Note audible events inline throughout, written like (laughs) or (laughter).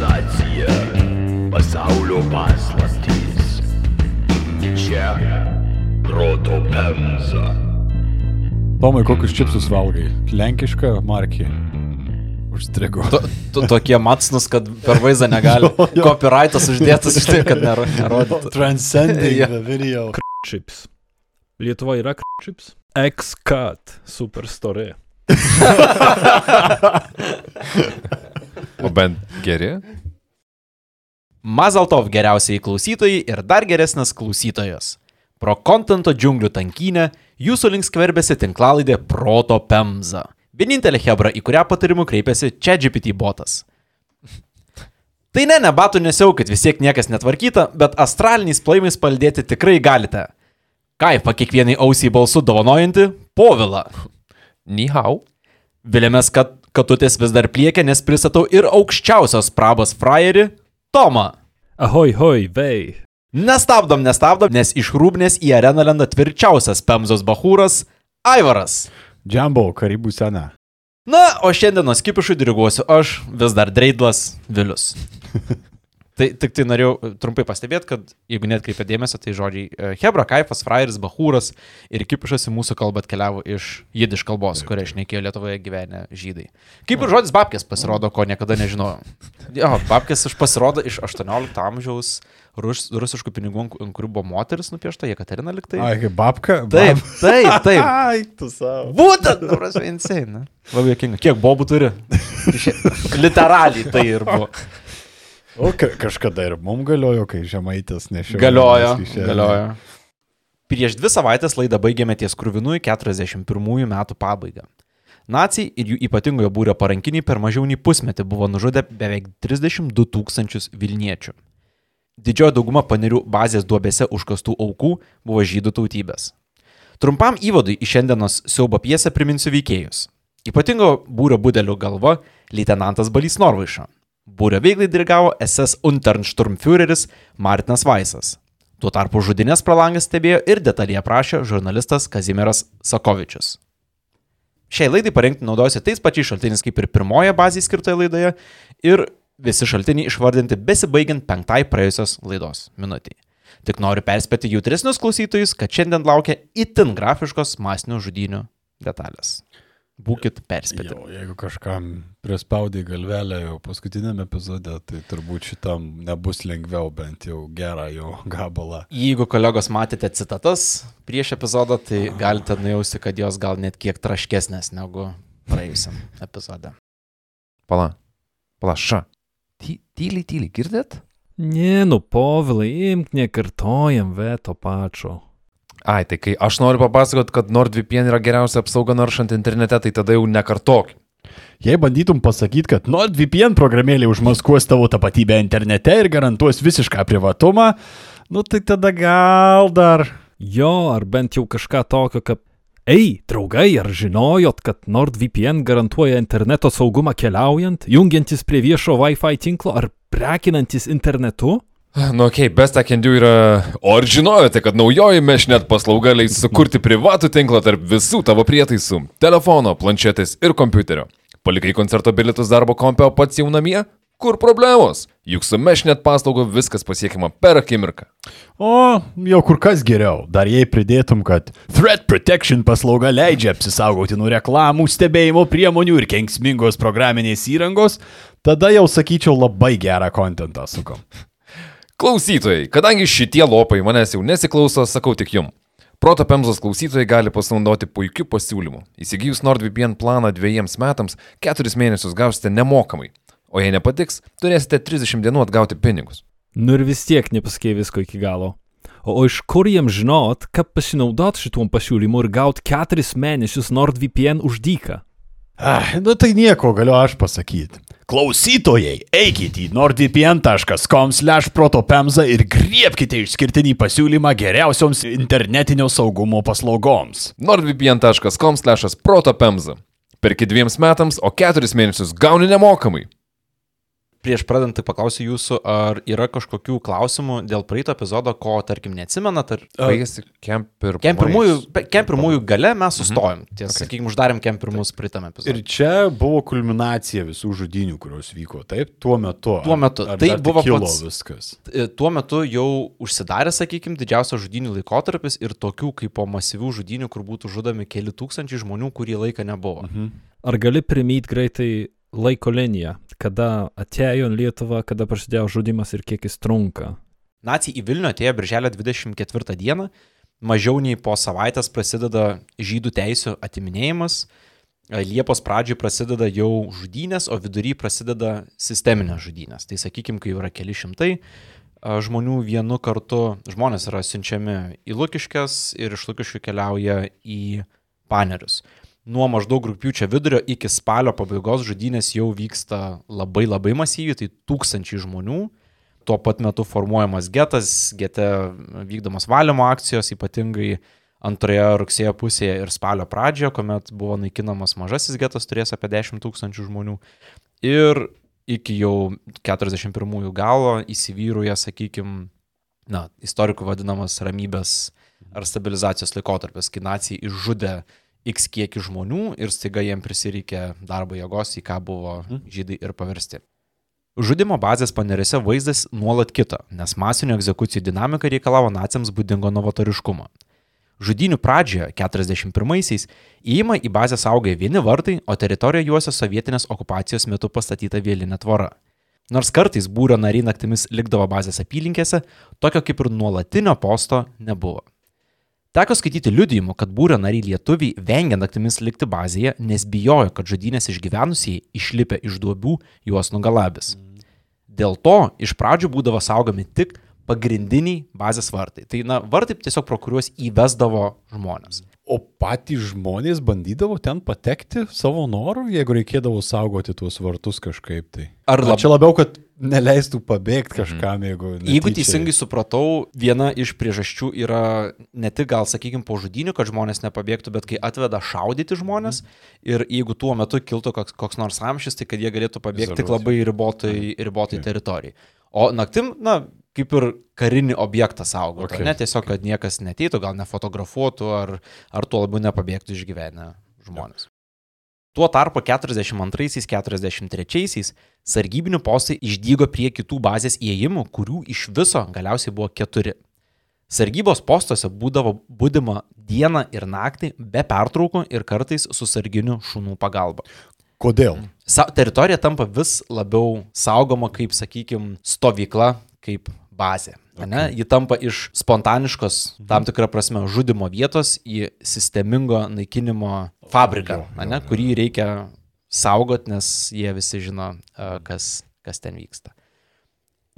Civilizacija, pasaulio paslaptys. Čia proto pemza. Tomai, kokius čipsus valgai? Lenkišką markį. Užstrigo. To, to, tokie matsnus, kad per vaizdą negali. (laughs) Copyrightas uždėtas už tai, kad (laughs) nero- nerodytų. Transcending Jo. the video. Chips. Lietuva yra chips. X-Cut. Superstory. (laughs) O bent geri? Mazaltov geriausiai klausytojai ir dar geresnis klausytojas. Pro kontento džiunglių tankynę jūsų link skverbėsi tinklalaidė Proto Pemza. Vienintelė hebra, į kurią patarimų kreipėsi čia GPT botas. Tai ne, ne batų nesiaukit, vis tiek niekas netvarkyta, bet astraliniais plaimais paldėti tikrai galite. Kaifą kiekvienai ausiai balsu dovanojanti Povila. Nihau. Vilėmės, kad katutės vis dar pliekia, nes pristatau ir aukščiausios prabos frajerį Tomą. Ahoj, hoj, vei. Nestabdom, nestabdom, nes iš rūbnės į areną lenda tvirčiausias Pemzos bahūras Aivaras. Džambo, karibų sena. Na, o šiandienos kipišui diriguosiu aš, vis dar Dreidlas Vilius. (laughs) Tai tik tai norėjau trumpai pastebėti, kad jeigu net kreipia dėmesio, tai žodžiai e, Hebra, Kaifas, Frairis, Bahūras ir kipišas į mūsų kalbą atkeliavo iš jidiš kalbos, kurią išnekėjo Lietuvoje gyvenę žydai. Kaip ir žodis babkės pasirodo, ko niekada nežinojau. Jo, babkės iš pasirodo iš 18 amžiaus rus, rusiškų pinigų, ant kurių buvo moteris nupiešta, Jekaterina liktai. Ai, kaip babka. Taip, taip, taip. (laughs) Ai, tu savo. Būtent, prasme, insane. ne? Labai jokinga. Kiek bobų turi? (laughs) Literaliai tai ir buvo. O ka kažkada ir mum galiojo, kai žemaitis nešiojo. Galiojo, galiojo. Prieš dvi savaitės laidą baigėme ties krūvinųjų 41 metų pabaigą. Nacijai ir jų ypatingojo būrio parankiniai per mažiau nei pusmetį buvo nužudę beveik 32 tūkstančius Vilniečių. Didžioji dauguma panerių bazės duobėse užkastų aukų buvo žydų tautybės. Trumpam įvadui į šiandienos siaubo piesę priminsiu veikėjus. Ypatingo būrio budelių galva - leitenantas Balys Norvaiša. Būrio veiklai dirigavo SS Unternsturmführeris Martinas Vaisas. Tuo tarpu žudinės pralangas stebėjo ir detaliai aprašė žurnalistas Kazimieras Sakovičius. Šiai laidai parengti naudojasi tais pačiais šaltiniais kaip ir pirmoje bazėje skirtoje laidoje ir visi šaltiniai išvardinti besibaigiant penktai praėjusios laidos minutiai. Tik noriu perspėti jautresnius klausytojus, kad šiandien laukia itin grafiškos masinių žudynių detalės. Būkit perspėti. Jo, jeigu kažkam prispaudai galvelę jau paskutiniam epizode, tai turbūt šitam nebus lengviau bent jau gerą jo gabalą. Jeigu kolegos matėte citatas prieš epizodą, tai galite nujausti, kad jos gal net kiek traškesnės negu praėjusiam epizode. Pala. Pala, ša. Ty, tyliai, tyliai, girdėt? Nie, nu, povilai, imk, nekartojam veto pačio. Ai, tai kai aš noriu papasakot, kad NordVPN yra geriausia apsauga naršant internete, tai tada jau nekartok. Jei bandytum pasakyti, kad NordVPN programėlė užmaskuos tavo tapatybę internete ir garantuos visišką privatumą, nu tai tada gal dar. Jo, ar bent jau kažką tokio, kaip Ei, draugai, ar žinojot, kad NordVPN garantuoja interneto saugumą keliaujant, jungiantis prie viešo Wi-Fi tinklo ar prekinantis internetu? Nu, okay, best I can do yra. O ar žinojote, kad naujoji mešnet paslauga leis sukurti privatų tinklą tarp visų tavo prietaisų - telefono, planšetės ir kompiuterio? Palikai koncerto bilietus darbo kompio pats jau namie? Kur problemos? Juk su mešnet paslauga viskas pasiekiama per akimirką. O, jau kur kas geriau. Dar jei pridėtum, kad Threat Protection paslauga leidžia apsisaugoti nuo reklamų, stebėjimo priemonių ir kenksmingos programinės įrangos, tada jau sakyčiau labai gerą kontentą sukom. Klausytojai, kadangi šitie lopai manęs jau nesiklauso, sakau tik jum. Proto Pemzos klausytojai gali pasinaudoti puikiu pasiūlymu. Įsigijus NordVPN planą dviejiems metams, keturis mėnesius gausite nemokamai. O jei nepatiks, turėsite 30 dienų atgauti pinigus. Nu ir vis tiek nepasakė visko iki galo. O, o iš kur jiems žinot, kaip pasinaudot šituom pasiūlymu ir gauti keturis mėnesius NordVPN už dyką? Ah, nu tai nieko galiu aš pasakyti. Klausytojai, eikite į nordvpn.com slash protopemza ir griebkite išskirtinį pasiūlymą geriausioms internetinio saugumo paslaugoms. nordvpn.com/protopemza. Perki dviems metams, o keturis mėnesius gauni nemokamai. Prieš pradant tai paklausiu jūsų, ar yra kažkokių klausimų dėl praeito epizodo, ko, tarkim, neatsimenat, ar... Baigėsi kemper. Kem pirmųjų, pe- kem pirmųjų gale mes sustojom. Mhm. Tiesa, okay. sakykime, uždarėm kem pirmus praeitame epizode. Ir čia buvo kulminacija visų žudinių, kurios vyko, taip, tuo metu. Tuo metu. Ar, ar Tai buvo kilo pats- viskas. E, Tuo metu jau užsidarė, sakykime, didžiausias žudinių laikotarpis ir tokių kaip po masyvių žudinių, kur būtų žudomi keli tūkstančiai žmonių, kurį laiką nebuvo. Mhm. Ar gali primyti greitai laiko liniją, kada atėjo į Lietuvą, kada prasidėjo žudimas ir kiek jis trunka? Nacijai į Vilnių atėjo birželio 24 dieną, mažiau nei po savaitės prasideda žydų teisų atiminėjimas, Liepos pradžioj prasideda jau žudynės, o vidury prasideda sisteminės žudynės. Tai sakykime, kai yra keli šimtai žmonių vienu kartu, žmonės yra siunčiami į Lukiškės ir iš Lukiškių keliauja į panerius. Nuo maždaug rūpiučio vidurio iki spalio pabaigos žudynės jau vyksta labai labai masyviai, tai tūkstančiai žmonių. Tuo pat metu formuojamas getas, gete vykdomos valymo akcijos, ypatingai antroje rugsėjo pusėje ir spalio pradžioje, kuomet buvo naikinamas mažasis getas, turės apie 10 tūkstančių žmonių. Ir iki jau 41 galo įsivyrauja, sakykime, na, istorikų vadinamas ramybės ar stabilizacijos laikotarpis, kai nacijai išžudė x kiekį žmonių ir staiga jiem prisireikė darbo jėgos, į ką buvo žydai ir paversti. Žudimo bazės panerėse vaizdas nuolat kito, nes masinių egzekucijų dinamika reikalavo naciams būdingo novatoriškumo. Žudinių pradžioje, 41-aisiais, įėjimą į bazę saugoja vieni vartai, o teritoriją juosia sovietinės okupacijos metu pastatyta vėlinė tvora. Nors kartais būrio nariai naktimis likdavo bazės apylinkėse, tokio kaip ir nuolatinio posto nebuvo. Teko skaityti liudijimų, kad būrio nariai lietuviai vengia naktimis likti bazėje, nes bijojo, kad žudynės išgyvenusieji išlipę iš duobių juos nugalabis. Dėl to iš pradžių būdavo saugomi tik pagrindiniai bazės vartai. Tai, na, vartai tiesiog pro kuriuos įvesdavo žmonės. O patys žmonės bandydavo ten patekti savo norų, jeigu reikėdavo saugoti tuos vartus kažkaip tai. Ar Ar lab- čia labiau, kad neleistų pabėgti kažkam, jeigu... Jeigu netyčia- teisingai supratau, viena iš priežasčių yra ne tik gal, sakykime, po žudinių, kad žmonės nepabėgtų, bet kai atveda šaudyti žmonės ir jeigu tuo metu kiltų koks, koks nors amšis, tai kad jie galėtų pabėgti tik Izoliuoti. labai ribotai, ribotai teritorijai. O naktim, na, kaip ir karinį objektą Okay, okay, ne tiesiog, kad niekas neteitų, gal nefotografuotų ar, ar tuo labiau nepabėgtų išgyvenę žmonės. Tuo tarpu 42-43 sargybinių postai išdygo prie kitų bazės įėjimų, kurių iš viso galiausiai buvo keturi. Sargybos postuose būdavo būdima dieną ir naktį be pertraukų ir kartais su sarginiu šunų pagalba. Kodėl? Sa teritorija tampa vis labiau saugoma kaip, sakykime, stovykla, kaip bazė. Okay. Ji tampa iš spontaniškos, tam tikrą prasme, žudimo vietos į sistemingo naikinimo fabriką, Jo, jo, ane, kurį reikia saugot, nes jie visi žino, a, kas, kas ten vyksta.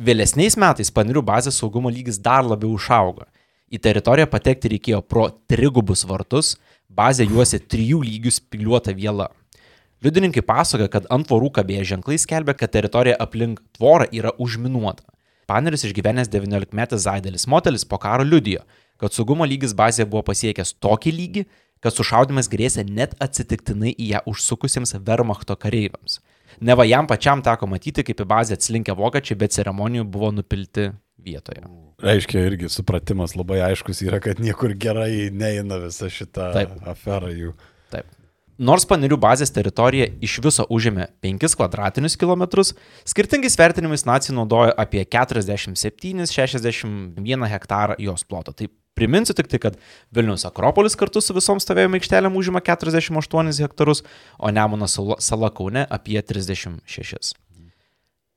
Vėlesniais metais panirių bazės saugumo lygis dar labiau išaugo. Į teritoriją patekti reikėjo pro trigubus vartus, bazė juosi trijų lygių spiliuota viela. Liudininkai pasakoja, kad ant tvorų kabėję ženklai skelbia, kad teritorija aplink tvorą yra užminuota. Paneris išgyvenęs 19-metis Zaidelis motelis po karo liudijo, kad saugumo lygis bazėje buvo pasiekęs tokį lygį, kad sušaudimas grėsė net atsitiktinai į ją užsukusiems Wehrmachto kareiviams. Neva jam pačiam teko matyti, kaip į bazę atslinkę vokiečiai be ceremonijų buvo nupilti vietoje. Reiškia, irgi supratimas labai aiškus yra, kad niekur gerai neina visa šita Taip. afera jų. Nors panerių bazės teritorija iš viso užėmė 5 kvadratinius kilometrus, skirtingais vertinimais nacijai naudojo apie 47-61 hektarą jos ploto. Tai priminsiu tik tai, kad Vilnius Akropolis kartu su visom stovėjimo aikštelėm užima 48 hektarus, o Nemuno sala Kaune apie 36.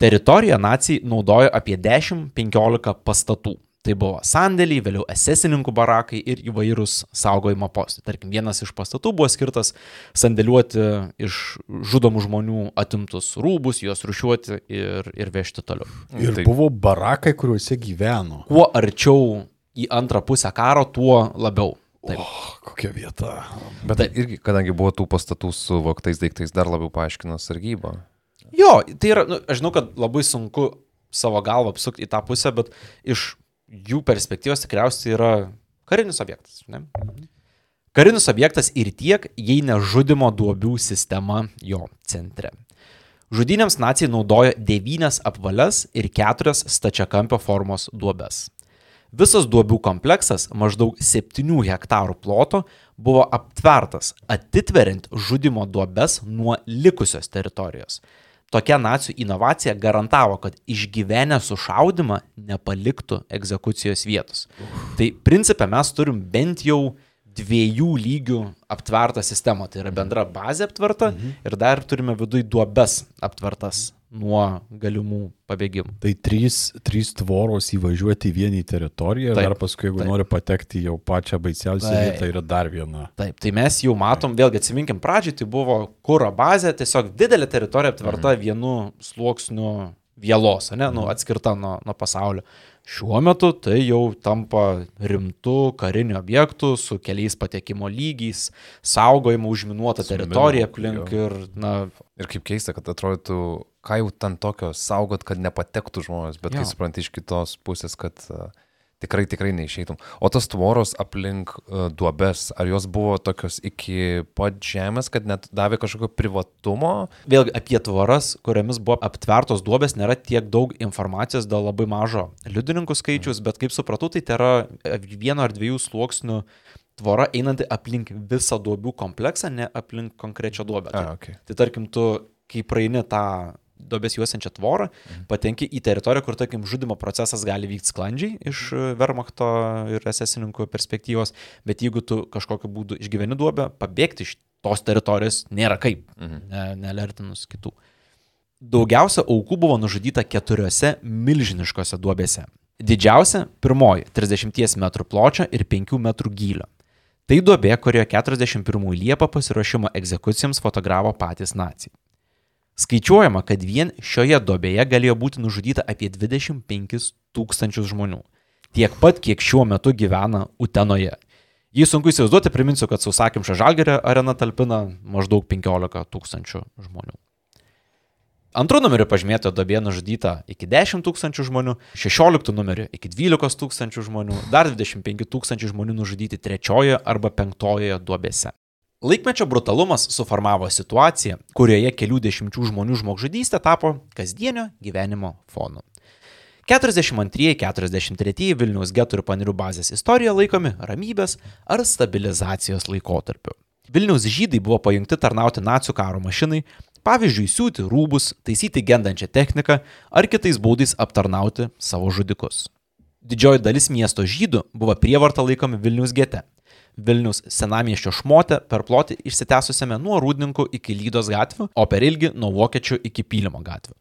Teritoriją nacijai naudojo apie 10-15 pastatų. Tai buvo sandėliai, vėliau esesininkų barakai ir įvairūs saugojimo postai. Tarkim, vienas iš pastatų buvo skirtas sandėliuoti iš žudomų žmonių atimtus rūbus, juos rušiuoti ir, ir vežti toliau. Ir Tai- buvo barakai, kuriuose gyveno. Kuo arčiau į antrą pusę karo, tuo labiau. Taip. Oh, kokia vieta. Bet tai irgi, kadangi buvo tų pastatų su voktais daiktais, dar labiau paaiškino sargybą. Jo, tai yra, nu, aš žinau, kad labai sunku savo galvą apsukti į tą pusę, bet iš jų perspektyvos tikriausiai yra karinis objektas. Ne? Karinis objektas ir tiek, jei ne žudimo duobių sistema jo centre. Žudynėms nacijai naudojo devynias apvalias ir keturias stačiakampio formos duobes. Visas duobių kompleksas maždaug 7 hektarų ploto buvo aptvertas, atitveriant žudimo duobes nuo likusios teritorijos. Tokia nacijų inovacija garantavo, kad išgyvenę sušaudimą nepaliktų egzekucijos vietos. Tai principė mes turim bent jau dviejų lygių aptvertą sistemą. Tai yra bendra bazė aptverta mhm. ir dar turime viduje duobes aptvertas nuo galimų pabėgimų. Tai trys, trys tvoros įvažiuoti į vieną teritoriją ir Taip, dar paskui, jeigu taip. nori patekti jau pačią baisiausią Taip. vietą, yra dar viena. Taip, tai mes jau matom, vėlgi atsiminkim pradžiai, tai buvo kūro bazė, tiesiog didelė teritorija aptverta mhm. vienu sluoksniu vėlos, ne, nu, atskirta nuo, nuo pasaulio. Šiuo metu tai jau tampa rimtų karinių objektų su keliais patekimo lygiais, saugojimu užminuota teritorija aplink ir, na, Ir kaip keista, kad atrodytų, ką jau ten tokio saugot, kad nepatektų žmonės, bet Jo. kai supranti iš kitos pusės, kad uh, tikrai, tikrai neišeitum. O tos tvoros aplink uh, duobes, ar jos buvo tokios iki pat žemės, kad net davė kažkokio privatumo? Vėlgi apie tvoras, kuriamis buvo aptvertos duobės, nėra tiek daug informacijos dėl labai mažo liudininkų skaičius, bet kaip supratau, tai yra vieno ar dviejų sluoksnių tvora einanti aplink visą duobių kompleksą, ne aplink konkrečią duobę. A, Tai, okay. tai tarkim, tu, kai praeini tą duobės juosiančią tvorą, patenki į teritoriją, kur, tarkim, žudimo procesas gali vykti sklandžiai iš e, Wehrmachto ir esesininkų perspektyvos, bet jeigu tu kažkokiu būdu išgyveni duobę, pabėgti iš tos teritorijos nėra kaip, ne, nelertinus kitų. Daugiausia aukų buvo nužudyta keturiose milžiniškose duobėse. Didžiausia - pirmoji - 30 m pločio ir 5 m gylio. Tai duobė, kurioje 41 Liepą pasiruošimo egzekucijoms fotogravo patys nacijai. Skaičiuojama, kad vien šioje duobėje galėjo būti nužudyta apie 25 tūkstančius žmonių. Tiek pat, kiek šiuo metu gyvena Utenoje. Jei sunku įsivaizduoti, priminsiu, kad sausakimša Žalgerio arena talpina maždaug 15 tūkstančių žmonių. Antru numeriu pažymėta duobė nužudyta iki 10 tūkstančių žmonių, 16 numeriu iki 12 tūkstančių žmonių, dar 25 tūkstančių žmonių nužudyti trečiojoje arba penktojoje duobėse. Laikmečio brutalumas suformavo situaciją, kurioje kelių dešimčių žmonių žmogžudystė tapo kasdienio gyvenimo fonu. 42-43 Vilniaus getų ir panirių bazės istorija laikomi ramybės ar stabilizacijos laikotarpiu. Vilniaus žydai buvo pajungti tarnauti nacijų karo mašinai, pavyzdžiui, siūti rūbus, taisyti gendančią techniką ar kitais būdais aptarnauti savo žudikus. Didžioji dalis miesto žydų buvo prievarta laikomi Vilniaus gete. Vilnius senamieščio šmote per plotį išsitęsusiame nuo Rūdninkų iki Lydos gatvių, o per ilgį nuo Vokiečių iki Pylimo gatvių.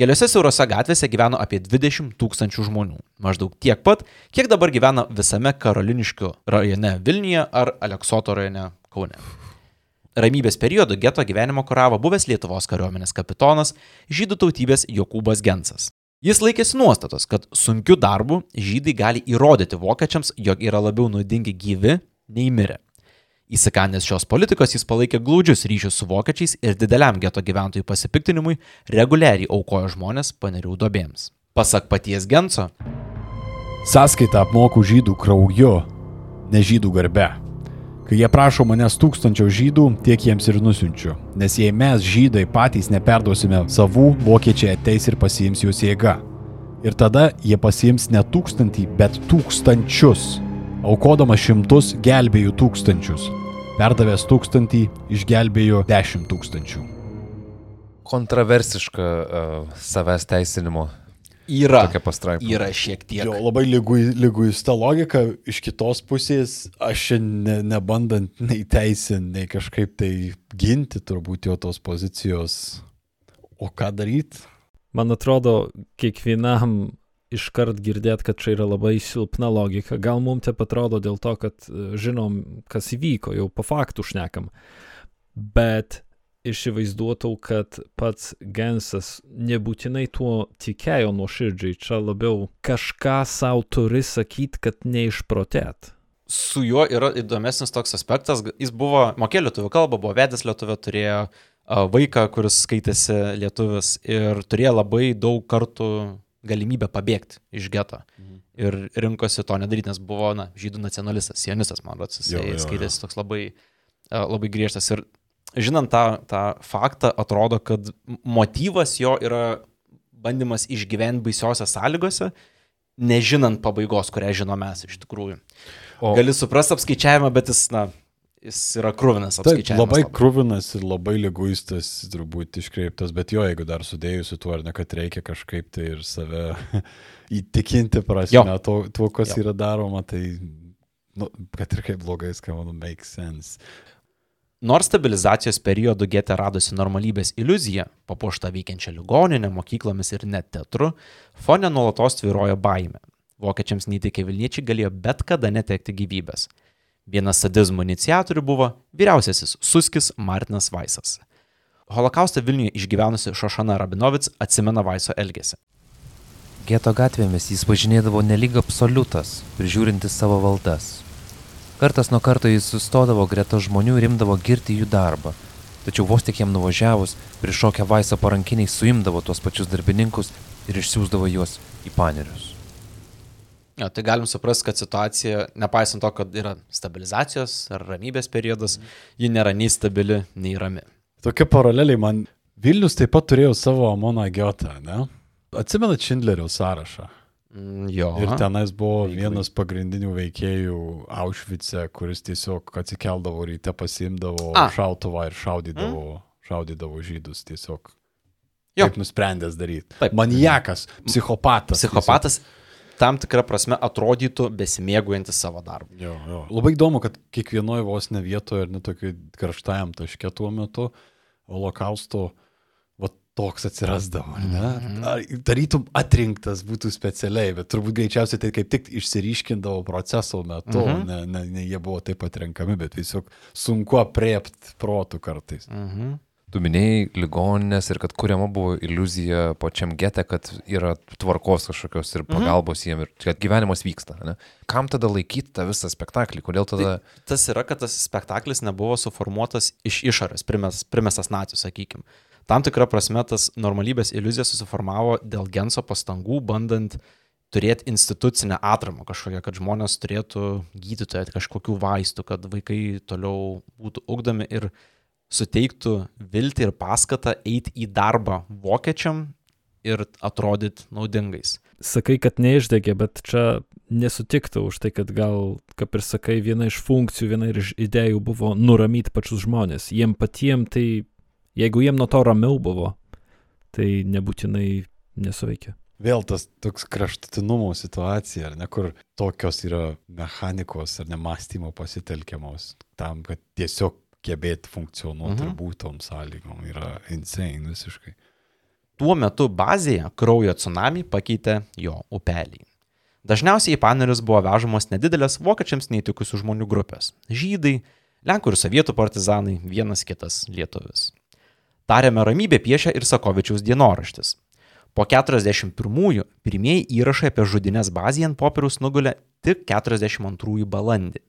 Keliose siaurose gatvėse gyveno apie 20 tūkstančių žmonių. Maždaug tiek pat, kiek dabar gyvena visame Karoliniškių rajone Vilniuje ar Aleksoto rajone Kaune. Ramybės periodu geto gyvenimo kuravo buvęs Lietuvos kariuomenės kapitonas žydų tautybės Jokūbas Gensas. Jis laikėsi nuostatos, kad sunkiu darbu žydai gali įrodyti vokiečiams, jog yra labiau naudingi gyvi nei mirę. Įsikandęs šios politikos jis palaikė glaudžius ryšius su vokiečiais ir dideliam geto gyventojų pasipiktinimui reguliariai aukojo žmonės panerių dobėms. Pasak paties Genso, Sąskaitą apmoku žydų krauju, ne žydų garbe. Kai jie prašo manęs tūkstančio žydų, tiek jiems ir nusinčiu. Nes jei mes žydai patys neperduosime savų, vokiečiai ateis ir pasiims juos jėga. Ir tada jie pasiims ne tūkstantį, bet tūkstančius. Aukodamas šimtus, gelbėjau tūkstančius. Perdavęs tūkstantį, išgelbėjau dešimt tūkstančių. Kontroversiška uh, savęs teisinimo yra, tokia pastraipa. yra šiek tiek. Jo, labai lyguista logika, iš kitos pusės, aš ne, nebandant nei teisinti, nei kažkaip tai ginti turbūt jo tos pozicijos. O ką daryti? Man atrodo, kiekvienam iškart girdėt, kad čia yra labai silpna logika. Gal mums taip atrodo dėl to, kad e, žinom, kas įvyko, jau po faktų šnekam. Bet įsivaizduotų, kad pats Gensas nebūtinai tuo tikėjo nuoširdžiai, čia labiau kažką savo turi sakyti, kad neišprotėt. su juo yra įdomesnis toks aspektas. Jis buvo, mokė lietuvių kalbą, buvo vedęs lietuvę, turėjo vaiką, kuris skaitėsi lietuvis ir turėjo labai daug kartų galimybę pabėgti iš geto. Mhm. Ir rinkosi to nedaryti, nes buvo, na, žydų nacionalistas, sionistas, man rodos, jis skaitėsi toks labai, a, labai griežtas. Ir žinant tą, tą faktą, atrodo, kad motyvas jo yra bandymas išgyventi baisiose sąlygose, nežinant pabaigos, kurią žinom mes iš tikrųjų. O... Gali suprasti apskaičiavimą, bet jis, na, jis yra krūvinas Taip, apskaičiavimas. labai krūvinas ir labai lyguistas, turbūt iškreiptas, bet jo, jeigu dar sudėjus su tuo, ar ne, kad reikia kažkaip tai ir save (laughs) įtikinti prasme, tuo, tuo, kas jo. yra daroma, tai, nu, kad ir kaip blogai skamba, nu, make sense. Nors stabilizacijos periodu getė radosi normalybės iliuzija, papuošta veikiančia ligoninė, mokyklomis ir net teatru, fone nuolatos tvirojo baime. Vokiečiams neįtikė Vilniečiai galėjo bet kada netekti gyvybės. Vienas sadizmo iniciatorių buvo vyriausiasis Suskis Martinas Vaisas. Holokaustą Vilniuje išgyvenusi Šošana Rabinovic atsimena Vaiso elgesį. Geto gatvėmis jis važinėdavo nelyg absoliutas, prižiūrintis savo valdas. Kartas nuo karto jis sustodavo greta žmonių ir imdavo girti jų darbą. Tačiau vos tik jam nuvažiavus, prišokę Vaiso parankiniai suimdavo tuos pačius darbininkus ir išsiųsdavo juos į panerius. Jo, tai galim suprasti, kad situacija, nepaisant to, kad yra stabilizacijos ar ramybės periodas, ji nėra nei stabili, nei rami. Tokia paraleliai man Vilnius taip pat turėjo savo Amoną Giotą, ne? Atsimenat Schindlerio sąrašą? Mm, jo. Ir tenais buvo vienas pagrindinių veikėjų Aušvice, kuris tiesiog atsikeldavo ryte, pasimdavo A. šautuvą ir šaudydavo, mm. šaudydavo žydus tiesiog. Jo. Taip nusprendęs daryti. Taip. Manijakas, psichopatas. Psichopatas. Tiesiog tam tikrą prasme atrodytų besimėguojantis savo darbu. Jo, jo. Labai įdomu, kad kiekvienoje vos ne vietoje ir netokiai karštajam taške tuo metu holokausto va, toks atsirasdavo. Ne? Mhm. Ar, tarytum atrinktas būtų specialiai, bet turbūt greičiausiai tai kaip tik išsiriškindavo proceso metu, mhm. ne, ne, ne jie buvo taip atrenkami, bet tiesiog sunku apriepti protų kartais. Mhm. Tu minėjai ligoninės ir kad kuriama buvo iliuzija pačiam gete, kad yra tvarkos kažkokios ir mhm. pagalbos mhm. jiem ir kad gyvenimas vyksta. Ne? Kam tada laikyti tą visą spektaklį? Kodėl tada... Tai tas yra, kad tas spektaklis nebuvo suformuotas iš išorės, primes, primestas nacijų, sakykime. Tam tikrą prasme tas normalybės iliuzija susiformavo dėl Genso pastangų, bandant turėti institucinę atramą kažkokią, kad žmonės turėtų gydytoją, kažkokių vaistų, kad vaikai toliau būtų ugdomi ir suteiktų viltį ir paskatą eiti į darbą vokiečiam ir atrodyti naudingais. Sakai, kad neišdegė, bet čia nesutiktų už tai, kad gal, kaip ir sakai, viena iš funkcijų, viena iš idėjų buvo nuramyti pačius žmonės. Jiem patiem tai, jeigu jiem nuo to ramiau buvo, tai nebūtinai nesuveikia. Vėl tas toks kraštutinumo situacija, ar ne, kur tokios yra mechanikos ar nemastymo pasitelkiamos tam, kad tiesiog gebėti funkcionuoti mhm. ir būti tom sąlygom yra insane visiškai. Tuo metu bazėje kraujo tsunami pakeitė jo upelį. Dažniausiai į panerius buvo vežamos nedidelės vokiečiams neįtikusių žmonių grupės - žydai, lenkų ir sovietų partizanai, vienas kitas lietuvis. Tariame ramybė piešia ir Sakovičiaus dienoraštis. Po 41-ųjų pirmieji įrašai apie žudinės bazėje ant popieriaus nugulė tik 42-ųjų balandį.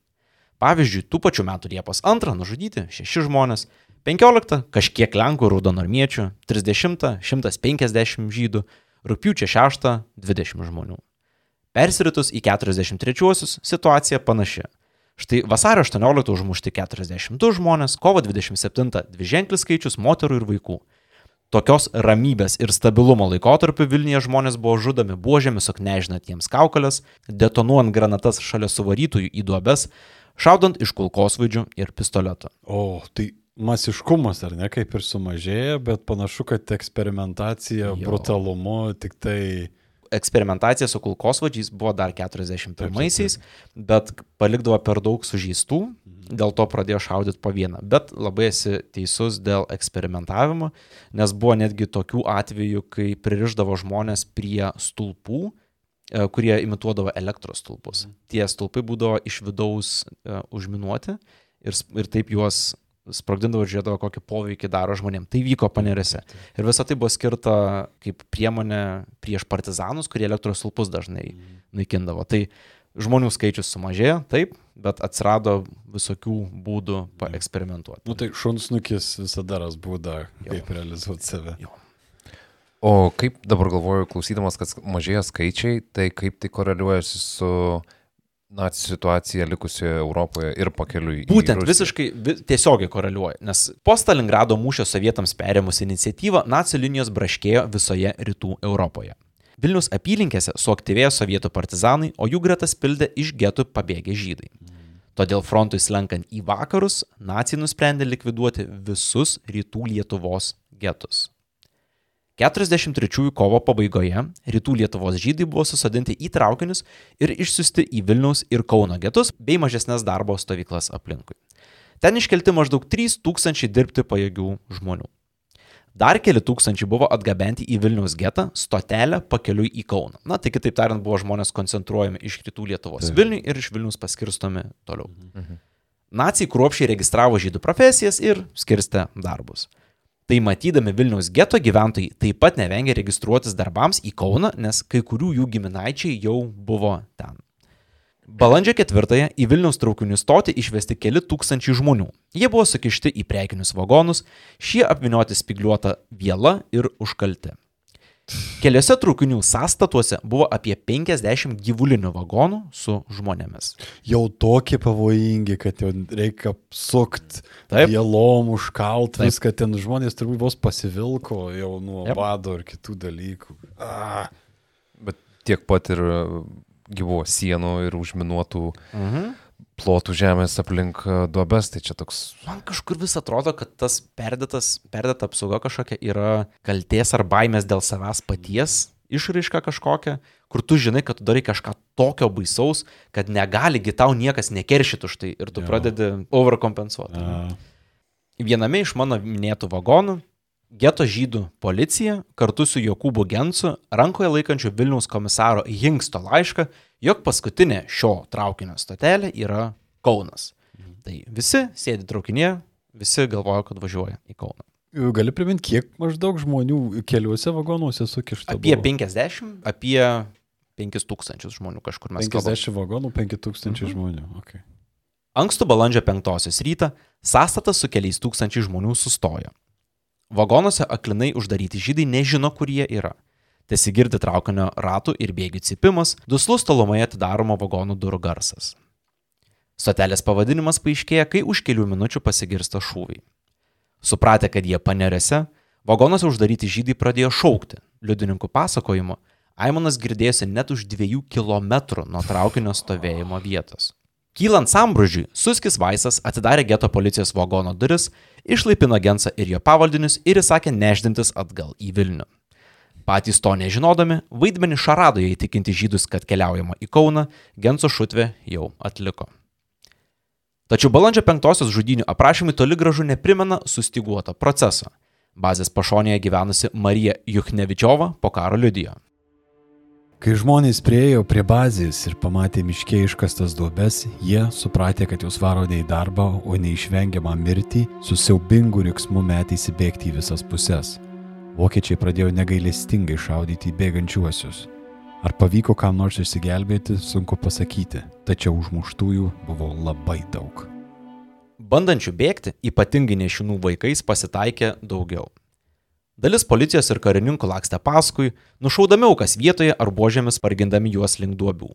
Pavyzdžiui, tų pačių metų Liepos 2 nužudyti 6 žmonės, 15 kažkiek Lenkų raudonormiečių, 30 150 žydų, rūpiučio 6 20 žmonių. Persiritus į 43-uosius situacija panaši. Štai vasario 18 užmušti 42 žmonės, kovo 27 dviženklis skaičius moterų ir vaikų. Tokios ramybės ir stabilumo laikotarpiu Vilniuje žmonės buvo žudomi buožėmis suknežinatiems kaukolės, detonuojant granatas šalia suvarytųjų į duobes, šaudant iš kulkosvaidžių ir pistoleto. O, tai masiškumas, ar ne, kaip ir sumažėja, bet panašu, kad eksperimentacija jo. brutalumu tik tai... Eksperimentacija su kulkosvaidžiais buvo dar 41-aisiais, bet palikdavo per daug sužeistų, mhm. dėl to pradėjo šaudyti po vieną. Bet labai esi teisus dėl eksperimentavimo, nes buvo netgi tokių atvejų, kai pririždavo žmonės prie stulpų, E, kurie imituodavo elektros stulpus. Mhm. Tie stulpai būdavo iš vidaus uh, užminuoti ir, ir taip juos sprogdindavo ir žiūrėdavo, kokį poveikį daro žmonėms. Tai vyko panerėse. Ir visa tai buvo skirta kaip priemonė prieš partizanus, kurie elektros stulpus dažnai mhm. naikindavo. Tai žmonių skaičius sumažėjo, taip, bet atsirado visokių būdų paeksperimentuoti. Nu tai šunsnukis visada ras būdą, kaip realizuoti save. Jo. O kaip dabar galvoju, klausydamas, kad mažėja skaičiai, tai kaip tai koreliuojasi su nacijų situacija likusioje Europoje ir pakeliui. Būtent visiškai vi, tiesiogiai koreliuoja, nes po Stalingrado mūšio sovietams perėmus iniciatyvą nacijų linijos braškėjo visoje rytų Europoje. Vilnius apylinkėse suaktyvėjo sovietų partizanai, o jų gretas pildė iš getų pabėgę žydai. Todėl frontui slenkant į vakarus, nacijai nusprendė likviduoti visus rytų Lietuvos getus. 43 kovo pabaigoje rytų Lietuvos žydai buvo susodinti į traukinius ir išsiusti į Vilniaus ir Kauno getus bei mažesnės darbo stovyklas aplinkui. Ten iškelti maždaug 3000 dirbti pajėgių žmonių. Dar keli tūkstančiai buvo atgabenti į Vilniaus getą, stotelę pakeliui į Kauną. Na, tai kitaip tariant, buvo žmonės koncentruojami iš rytų Lietuvos Vilniui ir iš Vilnius paskirstomi toliau. Nacijai kruopšiai registravo žydų profesijas ir skirstė darbus. Tai matydami Vilniaus geto gyventojai taip pat nevengė registruotis darbams į Kauną, nes kai kurių jų giminaičiai jau buvo ten. Balandžio ketvirtąją į Vilniaus traukinių stotį išvesti keli tūkstančiai žmonių. Jie buvo sukišti į priekinius vagonus, šie apvinioti spigliuota viela ir užkalti. Keliose traukinių sąstatuose buvo apie 50 gyvulinių vagonų su žmonėmis. Jau tokie pavojingi, kad jau reikia apsukti, Taip. vėlom užkalt, Taip. viską ten žmonės turbūt vos pasivilko jau nuo Jep. bado ir kitų dalykų. A, Bet tiek pat ir e, gyvo sienų ir užminuotų Mhm. Plotų žemės aplink e, duobes, tai čia toks... Man kažkur vis atrodo, kad tas perdėtas, perdėta apsauga kažkokia yra kalties ar baimės dėl savęs paties išraiška kažkokia, kur tu žinai, kad tu darai kažką tokio baisaus, kad negali gi tau niekas nekeršyti už tai ir tu Jo. pradedi overkompensuoti. a, Viename iš mano minėtų vagonų geto žydų policija kartu su Jokūbu Gensu rankoje laikančiu Vilniaus komisaro Hinksto laišką, jog paskutinė šio traukinio stotelė yra Kaunas. Tai visi sėdi traukinėje, visi galvoja, kad važiuoja į Kauną. gali priminti, kiek maždaug žmonių keliuose vagonuose sukišta? Apie buvo? 50, apie 5000 žmonių kažkur mes kalbame. 50 vagonų, 5000 žmonių. Okay. Ankstų balandžio 5 rytą sąstatas su keliais tūkstančiai žmonių sustojo. Vagonuose aklinai uždaryti žydai nežino, kur jie yra. Tesigirdi traukinio ratų ir bėgių cipimas, duslus tolumoje atidaromo vagonų durų garsas. Stotelės pavadinimas paaiškėja, kai už kelių minučių pasigirsta šūviai. Supratę, kad jie panerėse, vagonuose uždaryti žydai pradėjo šaukti. Liudininkų pasakojimu, Aimonas girdėjosi net už dviejų kilometrų nuo traukinio stovėjimo vietos. Kylant sambrūžiui, Suskis Vaisas atidarė geto policijos vagono duris, išlaipino Gensą ir jo pavaldinius ir įsakė neždintis atgal į Vilnių. Patys to nežinodami, vaidmenį šaradoje įtikinti žydus, kad keliaujama į Kauną, Genso šutvė jau atliko. Tačiau balandžio penktosios žudinių aprašymai toli gražu neprimena sustiguoto proceso. Bazės pašonėje gyvenusi Marija Juchnevičiova po karo liudijo. Kai žmonės priejo prie bazės ir pamatė miške iškastas duobes, jie, supratę, kad jūs varo ne į darbą, o neišvengiamą mirtį, su siaubingu riksmu metė įsibėgti į visas puses. Vokiečiai pradėjo negailestingai šaudyti į bėgančiuosius. Ar pavyko kam nors išsigelbėti, sunku pasakyti, tačiau užmuštųjų buvo labai daug. Bandančių bėgti, ypatingai nešinų vaikais, pasitaikė daugiau. Dalis policijos ir karininkų lakstė paskui, nušaudami aukas vietoje ar buožėmis pargindami juos link duobių.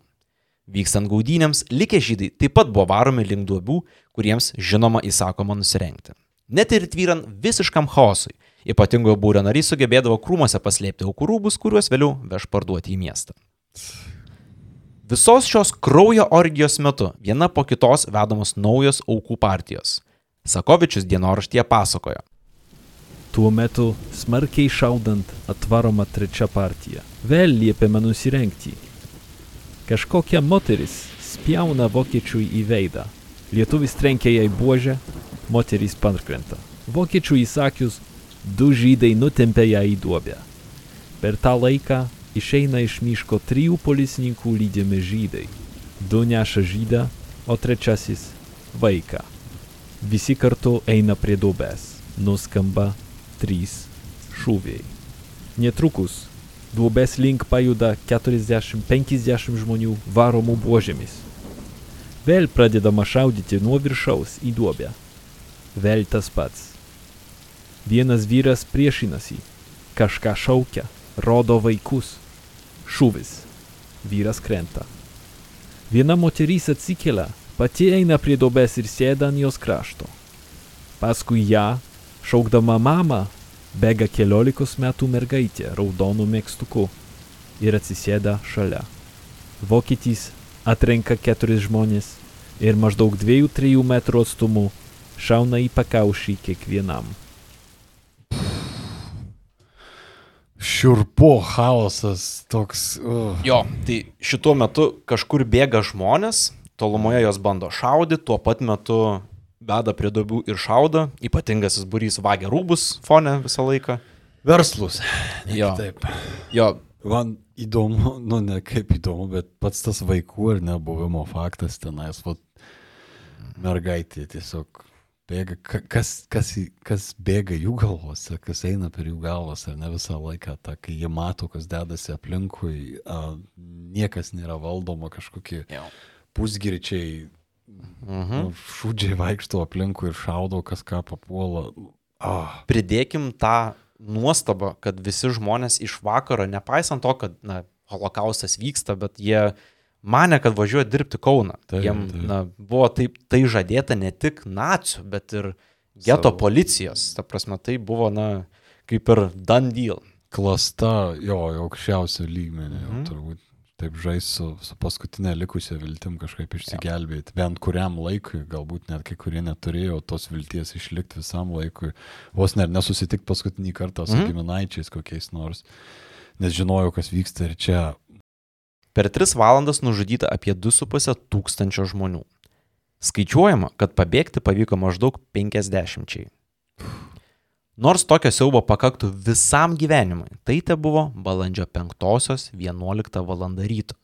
Vykstant gaudynėms, likę žydai taip pat buvo varomi link duobių, kuriems žinoma įsakoma nusirengti. Net ir tvyrant visiškam chaosui, ypatingojo būrio nariai sugebėdavo krūmose paslėpti aukų rūbus, kuriuos vėliau veš parduoti į miestą. Visos šios kraujo orgijos metu viena po kitos vedamos naujos aukų partijos. Sakovičius dienoraštyje pasakojo. Tuo metu smarkiai šaudant atvaroma trečia partija. Vėl liepiama nusirengti. Kažkokia moteris spjauna vokiečiui į veidą. Lietuvis trenkia jai buožę, moteris pankrenta. Vokiečių įsakius, du žydai nutempia ją į duobę. Per tą laiką išeina iš miško trijų policininkų lydimi žydai. Du neša žydą, o trečiasis vaiką. Visi kartu eina prie duobės. Nuskamba trys šūviai. Netrukus duobės link pajuda 40-50 žmonių varomų buožėmis. Vėl pradedama šaudyti nuo viršaus į duobę. Vėl tas pats. Vienas vyras priešinasi, kažką šaukia, rodo vaikus. Šūvis. Vyras krenta. Viena moteris atsikelia, pati eina prie dobės ir sėda ant jos krašto. Paskui ją, šaukdama mamą, bėga keliolikos metų mergaitė raudonų mėgstuku ir atsisėda šalia. Vokietis atrenka keturis žmonės ir maždaug 2-3 metrų atstumu šauna į pakaušį kiekvienam. Šiurpo chaosas toks. Uh. Jo, tai šituo metu kažkur bėga žmonės, tolumoje jos bando šaudyti, tuo pat metu beda prie duobių ir šaudo, ypatingasis burys vagia rūbus fone visą laiką. Verslus. (sighs) Jo, Taip. jo, Man įdomu, nu ne kaip įdomu, bet pats tas vaikų ir nebuvimo faktas tenais, va, mergaitė tiesiog bėga, ka- kas, kas, kas bėga jų galvose, kas eina per jų galvas, ar ne visą laiką, ta, kai jie mato, kas dedasi aplinkui, a, niekas nėra valdoma, kažkokie pusgirčiai, Mhm. nu, šūdžiai vaikšto aplinkui ir šaudo, kas ką papuola. Ah, Pridėkim tą nuostabą, kad visi žmonės iš vakaro, nepaisant to, kad na, holokaustas vyksta, bet jie mane, kad važiuoja dirbti Kauną. Taip, Jiem taip. na, buvo taip, tai žadėta ne tik nacijų, bet ir geto Savo. policijos. Ta prasme, tai buvo, na, kaip ir done deal. klasta, jo, aukščiausio lygmenio, Mhm. turbūt taip žais su, su paskutinė likusia viltim kažkaip išsigelbėti. Bent kuriam laikui, galbūt net kai kurie neturėjo tos vilties išlikti visam laikui, vos net nesusitikti paskutinį kartą su Mhm. giminaičiais kokiais nors, nes žinojau, kas vyksta ir čia. Per 3 valandas nužudyta apie 2,5 tūkstančio žmonių. Skaičiuojama, kad pabėgti pavyko maždaug 50. Nors tokio siaubo pakaktų visam gyvenimui, tai te buvo balandžio 5.11 val. ryto.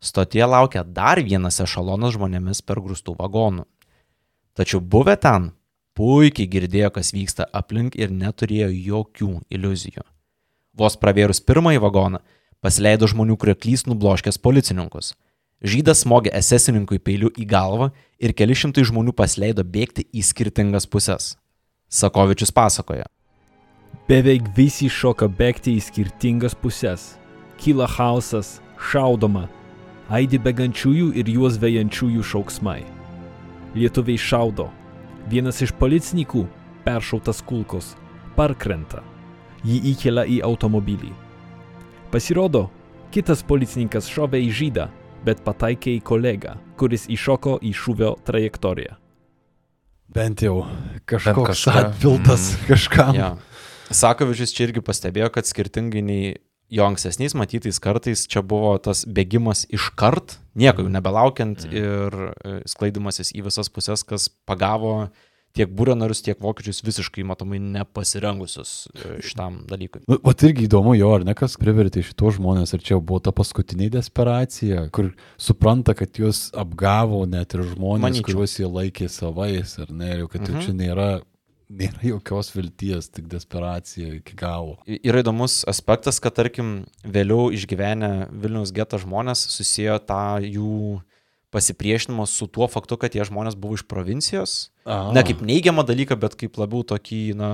Stotie laukia dar vienas ešalonas žmonėmis per grūstų vagonų. Tačiau buvę ten puikiai girdėjo, kas vyksta aplink ir neturėjo jokių iliuzijų. Vos pravėrus pirmąjį vagoną, pasileido žmonių krioklys nubloškęs policininkus. Žydas smogė esesininkui peiliu į galvą ir keli šimtai žmonių pasileido bėgti į skirtingas puses. Sakovičius pasakoja. Beveik visi šoka bėgti į skirtingas puses. Kyla chaosas, šaudoma, aidi begančiųjų ir juos vejančiųjų šauksmai. Lietuviai šaudo. Vienas iš policininkų, peršautas kulkos, parkrenta. Jį įkelia į automobilį. Pasirodo, kitas policininkas šovė į žydą, bet pataikė į kolegą, kuris iššoko į šūvio trajektoriją. Bent jau kažkoks kažką. atpiltas Mm. kažkam. Ja. Sakovičius čia irgi pastebėjo, kad skirtingai nei jo ankstesniais matytais kartais čia buvo tas bėgimas iškart, nieko jau nebelaukiant ir e, sklaidimasis į visas puses, kas pagavo tiek būrio narius, tiek vokiečius visiškai matomai nepasirengusius e, šitam dalykui. Vat irgi įdomu jo, ar ne, kas privertė šitos žmonės, ar čia jau buvo ta paskutinė desperacija, kur supranta, kad juos apgavo net ir žmonės, Manyčiau. kuriuos jie laikė savais, ar ne, jau, kad mhm. Mhm. čia nėra, nėra jokios vilties, tik desperacija iki galo. Yra įdomus aspektas, kad tarkim vėliau išgyvenę Vilniaus geto žmonės susijo tą jų pasipriešinimą su tuo faktu, kad tie žmonės buvo iš provincijos. A. Ne kaip neigiamą dalyką, bet kaip labiau tokį, na,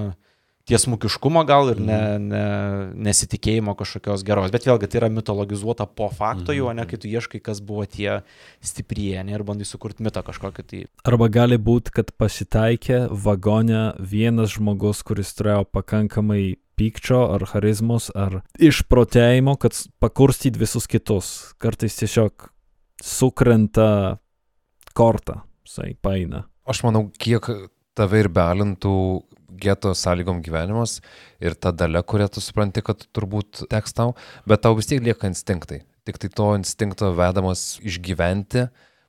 tiesmukiškumą gal ir ne, ne, nesitikėjimo kažkokios geros. Bet vėlgi tai yra mitologizuota po fakto jau, o ne kai tu ieškai, kas buvo tie stiprieji ir bandai sukurti mitą kažkokį. Tai Arba gali būti, kad pasitaikė vagone vienas žmogus, kuris turėjo pakankamai pykčio ar charizmos ar išprotėjimo, kad pakurstyt visus kitus. Kartais tiesiog sukrenta kortą, sai paina. Aš manau, kiek tave ir bealintų geto sąlygom gyvenimas ir ta dalė, kurią tu supranti, kad turbūt teks tau, bet tau vis tiek lieka instinktai. Tik tai to instinkto vedamas išgyventi,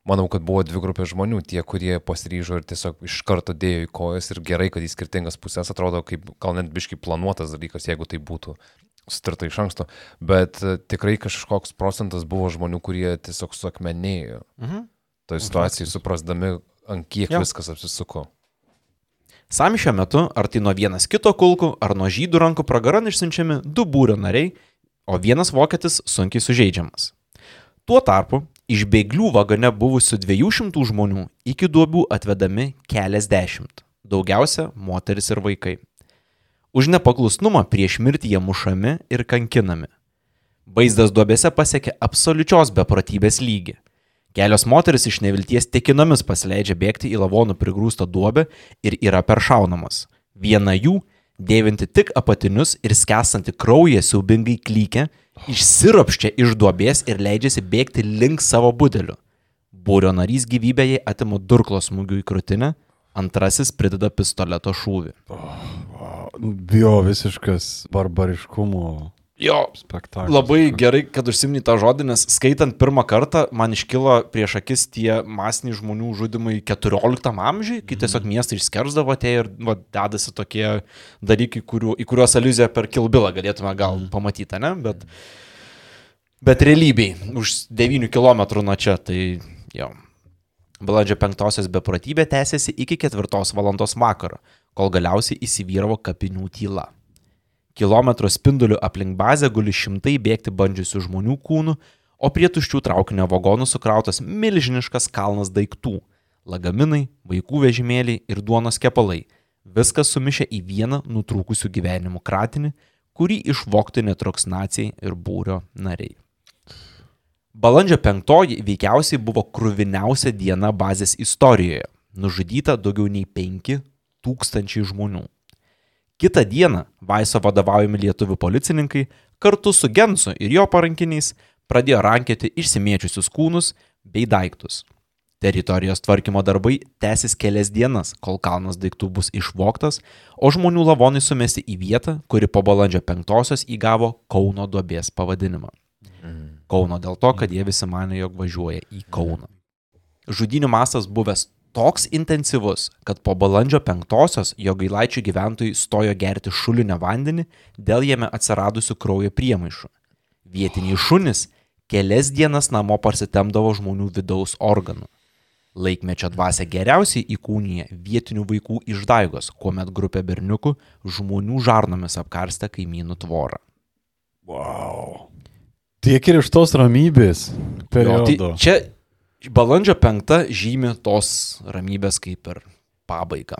manau, kad buvo dvi grupės žmonių, tie, kurie pasiryžo ir tiesiog iš karto dėjo į kojas ir gerai, kad į skirtingas pusės atrodo kaip gal net biškai planuotas dalykas, jeigu tai būtų sutarta iš anksto, bet e, tikrai kažkoks procentas buvo žmonių, kurie tiesiog suakmenėjo mhm. toje situacijoje, suprasdami, ant kiek Jo. viskas apsisuko. Sami šiuo metu, ar tai nuo vienas kito kulkų, ar nuo žydų rankų pragaran išsiunčiami du būrio nariai, o vienas vokietis sunkiai sužeidžiamas. Tuo tarpu iš bėglių vagone buvusių 200 žmonių iki duobių atvedami keliasdešimt, daugiausia moteris ir vaikai. Už nepaklusnumą prieš mirtį jie mušami ir kankinami. Vaizdas duobėse pasiekė absoliučios beprotybės lygį. Kelios moteris iš nevilties tikinomis pasileidžia bėgti į lavonų prigrūstą duobę ir yra peršaunamos. Viena jų, dėvinti tik apatinius ir skęstanti kraują siaubingai klykia, išsiropščia iš duobės ir leidžiasi bėgti link savo budelių. Būrio narys gyvybę jai atima durklo smūgių į krūtinę, antrasis prideda pistoleto šūvį. Bio visiškas barbariškumo Jo, spektaklis. Labai gerai, kad užsimni tą žodį, nes skaitant pirmą kartą man iškilo prieš akis tie masiniai žmonių žudimai 14 amžiui, kai tiesiog miestai išskersdavo tie ir va, dedasi tokie dalykai, kurių, į kuriuos aliuziją per kilbilą galėtume gal pamatyti, ne? Bet, bet realybei, už 9 km nuo čia, tai jo. Balandžio 5-osios beprotybė tęsiasi iki 4 val. vakaro, kol galiausiai įsivyravo kapinių tyla. Kilometro spinduliu aplink bazę guli šimtai bėgti bandžiusių žmonių kūnų, o prie tuščių traukinio vagonų sukrautas milžiniškas kalnas daiktų - lagaminai, vaikų vežimėliai ir duonos kepalai. Viskas sumišę į vieną nutrūkusių gyvenimų kratinį, kurį išvokti netruks nacijai ir būrio nariai. Balandžio penktoji veikiausiai buvo kruviniausia diena bazės istorijoje. Nužudyta daugiau nei 5 tūkstančiai žmonių. Kita diena Vaiso vadovaujami lietuvių policininkai kartu su Gensu ir jo parankiniais pradėjo rankioti išsimiečiusius kūnus bei daiktus. Teritorijos tvarkymo darbai tęsis kelias dienas, kol kalnas daiktų bus išvoktas, o žmonių lavonai sumesti į vietą, kuri po balandžio penktosios įgavo Kauno duobės pavadinimą. Kauno dėl to, kad jie visi mane, jog važiuoja į Kauną. Žudinių mastas buvęs toks intensyvus, kad po balandžio penktosios jo gailaičių gyventojai stojo gerti šulinio vandenį dėl jame atsiradusių kraujo priemaišų. Vietiniai šunys kelias dienas namo parsitemdavo žmonių vidaus organų. Laikmečio dvasia geriausiai įkūnyje vietinių vaikų išdaigos, kuomet grupė berniukų žmonių žarnomis apkarstė kaimynų tvorą. Wow. Tiek ir iš tos ramybės Jo, tai periodo. čia balandžio penktą žymi tos ramybės kaip ir pabaigą.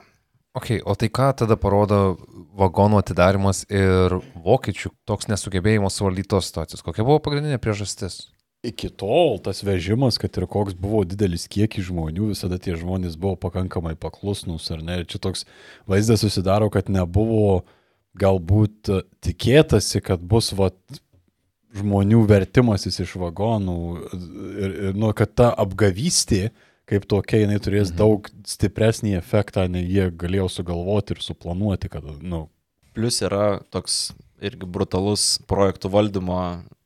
Ok, o tai ką tada parodo vagonų atidarimas ir vokiečių toks nesugebėjimas suvaldyti tos situacijos? Kokia buvo pagrindinė priežastis? Iki tol tas vežimas, kad ir koks buvo didelis kiekis žmonių, visada tie žmonės buvo pakankamai paklusnus, ar ne? Ir čia toks vaizdas susidaro, kad nebuvo galbūt tikėtasi, kad bus vat, žmonių vertimasis iš vagonų ir, ir nu, kad ta apgavystė kaip tokia, jinai turės mhm. daug stipresnį efektą, nei jie galėjo sugalvoti ir suplanuoti, kad, nu, Plus yra toks irgi brutalus projektų valdymo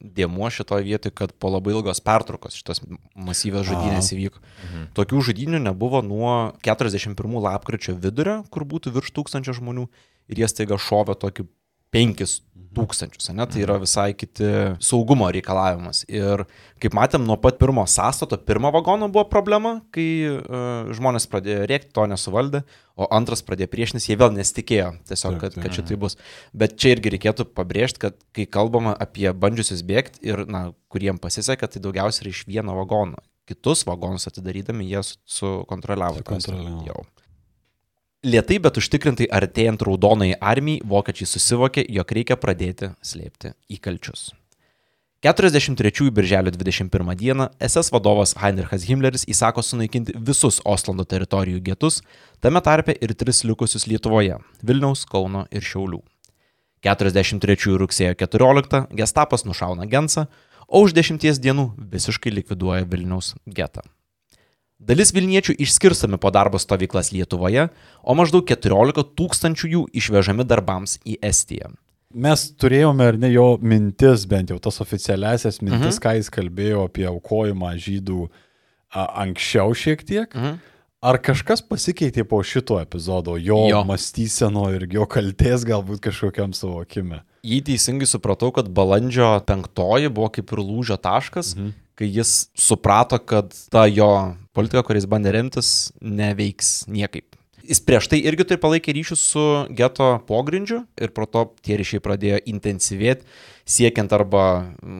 dėmuo šitoje vietoje, kad po labai ilgos pertraukos šitos masyvios žudynės įvyko. Mhm. Tokių žudynių nebuvo nuo 41 lapkričio vidurio, kur būtų virš tūkstančio žmonių ir jie staiga šovė tokį 5 tūkstančius, ne? tai yra visai kiti saugumo reikalavimas. Ir kaip matėm, nuo pat pirmo sąstato, pirmo vagono buvo problema, kai uh, žmonės pradėjo rėkti, to nesuvaldė, o antras pradėjo priešintis, jie vėl nesitikėjo tiesiog, kad, kad šitai bus. Bet čia irgi reikėtų pabrėžti, kad kai kalbama apie bandžiusius bėgti ir, na, kuriem pasisekė, tai daugiausiai yra iš vieno vagono. Kitus vagonus atidarydami jie su- sukontroliavo. tą Sukontroliavo. Lietai, bet užtikrintai artėjant raudonai armijai, vokiečiai susivokė, jog reikia pradėti slėpti įkalčius. 43 birželio 21 dieną SS vadovas Heinrichas Himmleris įsako sunaikinti visus Oslando teritorijų getus, tame tarpe ir tris likusius Lietuvoje - Vilniaus, Kauno ir Šiaulių. 43 rugsėjo 14 gestapas nušauna Gensą, o už dešimties dienų visiškai likviduoja Vilniaus getą. Dalis Vilniečių išskirstami po darbo stovyklas Lietuvoje, o maždaug 14 tūkstančių jų išvežami darbams į Estiją. Mes turėjome ar ne jo mintis, bent jau tas oficialiasias mintis, mhm. ką jis kalbėjo apie aukojimą žydų a, anksčiau šiek tiek. Mhm. Ar kažkas pasikeitė po šito epizodo, jo, Jo. mąstyseno ir jo kalties galbūt kažkokiam suvokime? Jį teisingai supratau, kad balandžio penktoji buvo kaip ir lūžio taškas, mhm. kai jis suprato, kad ta jo politika, kuris bandė remtis, neveiks niekaip. Jis prieš tai irgi tai palaikė ryšius su geto pogrindžiu ir pro to tie ryšiai pradėjo intensyvėti, siekiant arba,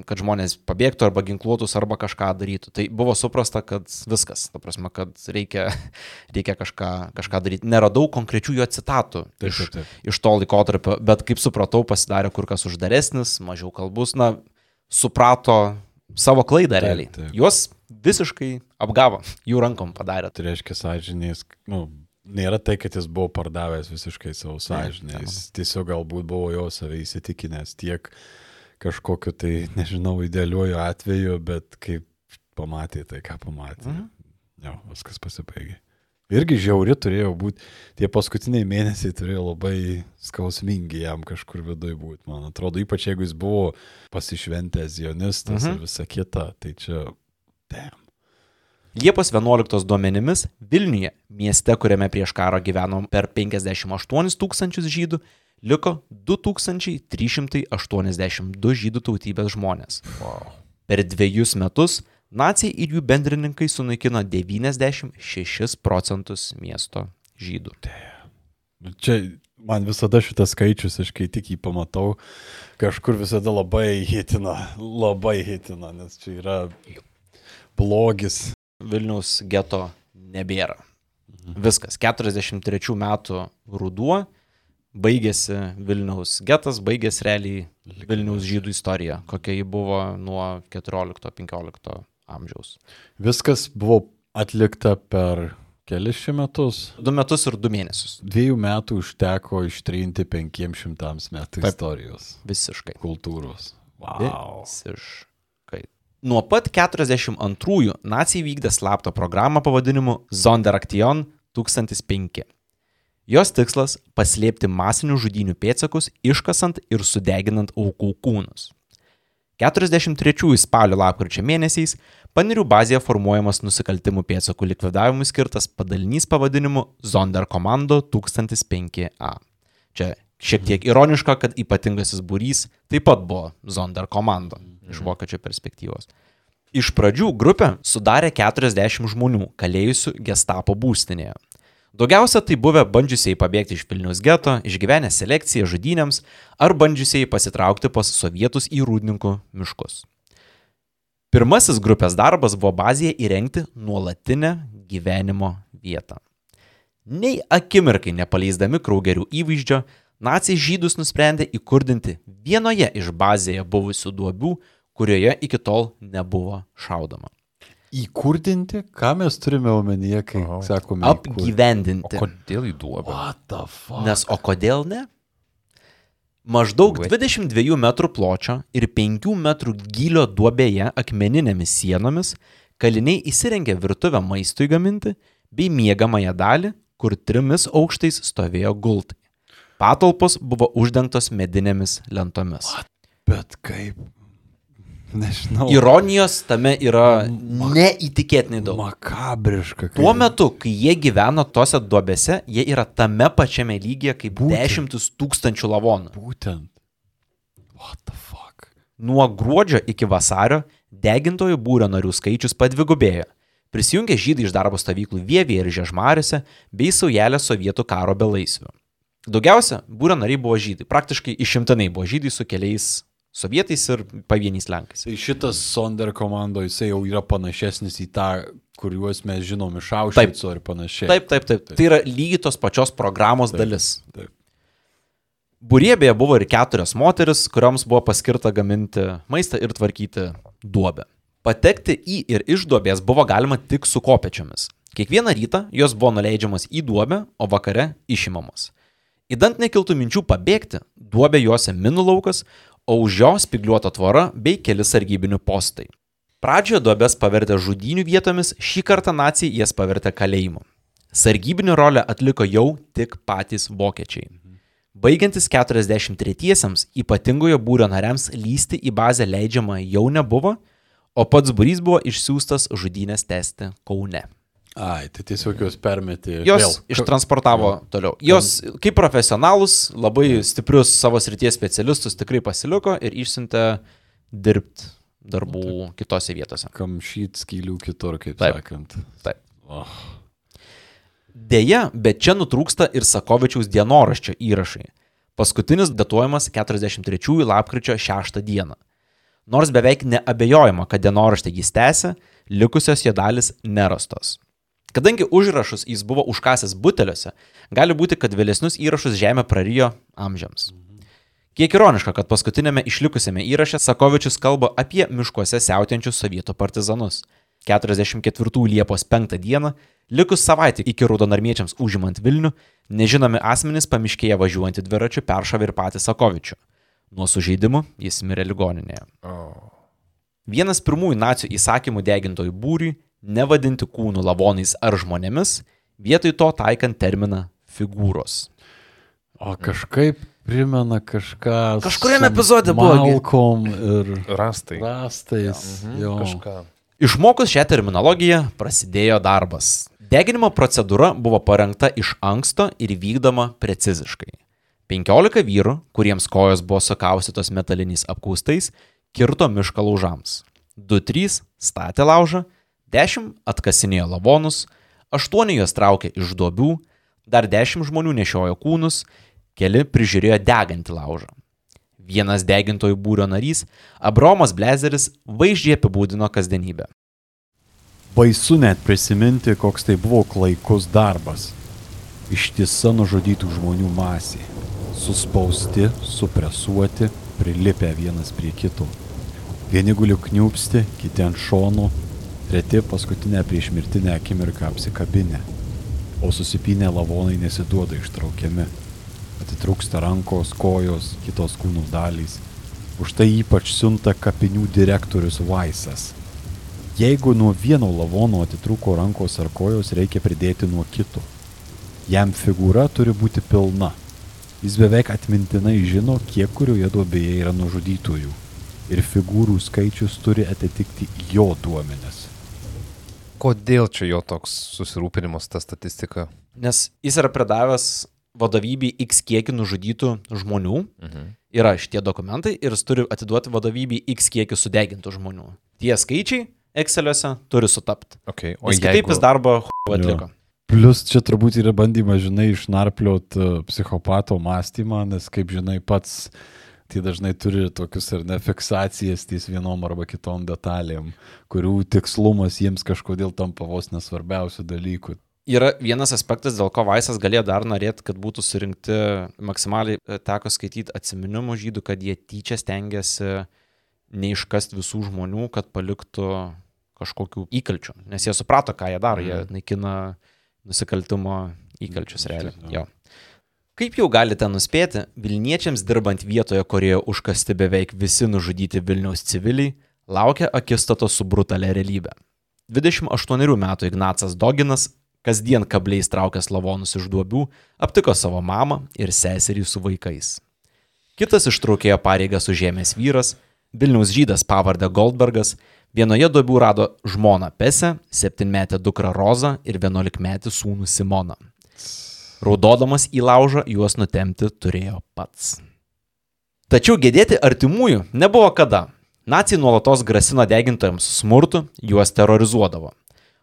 kad žmonės pabėgtų, arba ginkluotus, arba kažką darytų. Tai buvo suprasta, kad viskas, ta prasme, kad reikia, (laughs) reikia kažką, kažką daryti. Neradau konkrečių jo citatų Taip, iš, taip, taip. iš to laikotarpio, bet kaip supratau, pasidarė kur kas uždaresnis, mažiau kalbus, na, suprato savo klaidą Taip, realiai. taip. Juos visiškai apgavo, jų rankom padarė. Tai reiškia sąžinės, nu, nėra tai, kad jis buvo pardavęs visiškai savo sąžinę. Jis tiesiog galbūt buvo jo savai įsitikinęs tiek kažkokiu tai, nežinau, idealiuoju atveju, bet kaip pamatė tai, ką pamatė. Mhm. Jo, viskas pasibaigė. Irgi žiauri turėjo būti, tie paskutiniai mėnesiai turėjo labai skausmingi jam kažkur viduje būti, man atrodo, ypač jeigu jis buvo pasišventęs zionistas mhm. ir visa kita, tai čia, damn. Liepos 11 duomenimis Vilniuje, mieste, kuriame prieš karą gyveno per 58 tūkstančius žydų, liko 2382 žydų tautybės žmonės. Wow. Per dviejus metus nacijai ir jų bendrininkai sunaikino 96 procentus miesto žydų. Nu, Čia man visada šitas skaičius, aš kai tik jį pamatau, kažkur visada labai hitina, labai hitina, nes čia yra blogis. Vilniaus geto nebėra. Viskas. 43 metų ruduo baigėsi Vilniaus getas, baigėsi realiai Vilniaus žydų istorija, kokia ji buvo nuo 14-15 amžiaus. Viskas buvo atlikta per kelis šį metus. Du metus ir du mėnesius. Dviejų metų užteko ištrinti 500 metų Taip. istorijos, Visiškai. kultūros. Visiškai. Nuo pat 42-ųjų nacijai vykdė slaptą programą pavadinimu Zonderaktion 1005. Jos tikslas - paslėpti masinių žudinių pėdsakus, iškasant ir sudeginant aukų kūnus. 43 spalio lapkričio mėnesiais Panirių bazėje formuojamas nusikaltimų pėdsakų likvidavimui skirtas padalinys pavadinimu Zonderkommando 1005A. Čia šiek tiek ironiška, kad ypatingasis būrys taip pat buvo Zonderkommando iš vokiečio perspektyvos. Iš pradžių grupę sudarė 40 žmonių, kalėjusių gestapo būstinėje. Daugiausia tai buvę bandžiusiai pabėgti iš Vilnius geto, išgyvenę selekciją žudynėms ar bandžiusiai pasitraukti pas sovietus į rūdininkų miškus. Pirmasis grupės darbas buvo bazėje įrengti nuolatinę gyvenimo vietą. Nei akimirkai nepaleisdami kraugerių įvaizdžio, nacijai žydus nusprendė įkurdinti vienoje iš bazėje buvusių duobių, kurioje iki tol nebuvo šaudoma. Įkurdinti, ką mes turime omenyje, kai Aha. sakome. Apgyvendinti. Kodėl į duobę? What the fuck? Nes o kodėl ne? Maždaug 22 m pločio ir 5 m gylio duobėje akmeninėmis sienomis kaliniai įsirengė virtuvę maistui gaminti bei miegamąją dalį, kur trimis aukštais stovėjo gultai. Patalpos buvo uždengtos medinėmis lentomis. Bet kaip? Nežinau. Ironijos tame yra neįtikėtinai daug. Makabriška. kaip- Tuo metu, kai jie gyveno tose duobėse, jie yra tame pačiame lygyje kaip Būtent. dešimtis tūkstančių lavonų. Būtent. What the fuck? Nuo gruodžio iki vasario degintojų būrio narių skaičius padvigubėjo. Prisijungė žydai iš darbo stovyklų Vievėje ir Žiežmariuose bei saujelė sovietų karo belaisvių. Daugiausia būrio nariai buvo žydai, praktiškai išimtinai buvo žydai su keliais sovietais ir pavieniais lenkais. Tai šitas Sonder komando, jisai jau yra panašesnis į tą, kuriuos mes žinom iš Aušvico ir panašiai. Taip, taip, taip. Tai yra lygiai tos pačios programos taip, dalis. taip. Būrėbėje buvo ir keturios moteris, kurioms buvo paskirta gaminti maistą ir tvarkyti duobę. Patekti į ir iš duobės buvo galima tik su kopečiomis. Kiekvieną rytą jos buvo nuleidžiamas į duobę, o vakare išimamos. Įdant nekiltų minčių pabėgti, duobė juose minų laukas, o už jo spigliuota tvora bei keli sargybinių postai. Pradžioje duobės pavertė žudynių vietomis, šį kartą nacijai jas pavertė kalėjimu. Sargybinio rolę atliko jau tik patys vokiečiai. Baigiantis 43-iesiams ypatingojo būrio nariams lysti į bazę leidžiama jau nebuvo, o pats būrys buvo išsiųstas žudynės tęsti Kaune. Ai, tai tiesiog jos permetė. Jos vėl. ištransportavo toliau. Jos kaip profesionalus, labai stiprius savo srities specialistus tikrai pasiliko ir išsiuntė dirbti darbų kitose vietose. Kamšyt skylių kitur, kaip Taip. sakant. Taip. Oh. Deja, bet čia nutrūksta ir Sakovičiaus dienoraščio įrašai. Paskutinis datuojamas 43 lapkričio 6 dieną. Nors beveik neabejojama, kad dienoraštį jis tęsė, likusios jo dalis nerastos. Kadangi užrašus jis buvo užkasęs buteliuose, gali būti, kad vėlesnius įrašus žemė prarijo amžiams. Kiek ironiška, kad paskutinėme išlikusiame įraše Sakovičius kalba apie miškuose siautėjančius sovietų partizanus. 44 Liepos 5 dieną, likus savaitę iki raudonarmiečiams užimant Vilnių, nežinomi asmenys pamiškėje važiuojantį dviračiu peršovė ir patį Sakovičių. Nuo sužeidimų jis mirė ligoninėje. Vienas pirmųjų nacijų įsakymų degintojų būriui - nevadinti kūnų lavonais ar žmonėmis, vietoj to taikant terminą figūros. O kažkaip primena kažką. Kažkuriame epizode buvo Malkom ir Rastai. rastais. Jo. Kažką. Išmokus šią terminologiją prasidėjo darbas. Deginimo procedūra buvo parengta iš anksto ir vykdoma preciziškai. 15 vyrų, kuriems kojos buvo sukaustytos metaliniais apkaustais, kirto mišką laužams. 2-3 statė laužą, 10 atkasinėjo lavonus, 8 juos traukė iš duobių, dar 10 žmonių nešiojo kūnus, keli prižiūrėjo degantį laužą. Vienas degintojų būrio narys, Abromas Blezeris, vaizdžiai apibūdino kasdienybę. Baisu net prisiminti, koks tai buvo klaikus darbas. Ištisa nužudytų žmonių masė. Suspausti, supresuoti, prilipę vienas prie kito. Vieni guliu kniupsti, kiti ant šonų, treti paskutinę prieš mirtinę akimirką apsikabinę. O susipinę lavonai nesiduoda ištraukiami. Atitrūksta rankos, kojos, kitos kūnų dalys. Už tai ypač siunta kapinių direktorius Vaisas. Jeigu nuo vieno lavono atitrūko rankos ar kojos, reikia pridėti nuo kito. Jam figūra turi būti pilna. Jis beveik atmintinai žino, kiek kurioje duobėje yra nužudytųjų. Ir figūrų skaičius turi atitikti jo duomenis. Kodėl čia jo toks susirūpinimas ta statistika? Nes jis yra pridavęs vadovybei X kiekį nužudytų žmonių, Mhm. yra šitie dokumentai ir jis turi atiduoti vadovybei X kiekį sudegintų žmonių. Tie skaičiai Exceliuose turi sutapti. Okay. O kitaip jis darbą atliko. Plus čia turbūt yra bandymas, žinai, išnarpliot e, psichopato mąstymą, nes kaip žinai pats, tai dažnai turi tokius ar ne fiksacijas ties vienom arba kitom detalėm, kurių tikslumas jiems kažkodėl tampa vos nesvarbiausių dalykų. Yra vienas aspektas, dėl ko Vaisas galėjo dar norėti, kad būtų surinkti maksimaliai, e, teko skaityti atsiminimų žydų, kad jie tyčia stengiasi neiškasti visų žmonių, kad paliktų kažkokių įkalčių. Nes jie suprato, ką jie daro, jie naikina nusikaltimo įkalčius realiai. Jo. Kaip jau galite nuspėti, Vilniečiams dirbant vietoje, kurioje užkasti beveik visi nužudyti Vilniaus civiliai, laukia akistato su brutalia realybė. 28 metų Ignacas Doginas, kasdien kabliais traukęs lavonus iš duobių, aptiko savo mamą ir seserį su vaikais. Kitas ištraukėjo pareigas užėmęs vyras, Vilniaus žydas pavardę Goldbergas, vienoje duobių rado žmoną Pesę, septynmetę dukrą Rozą ir vienuolikmetį sūnų Simoną. Raudodamas į laužą juos nutemti turėjo pats. Tačiau gedėti artimųjų nebuvo kada. Nacijai nuolatos grasino degintojams smurtu, juos terrorizuodavo.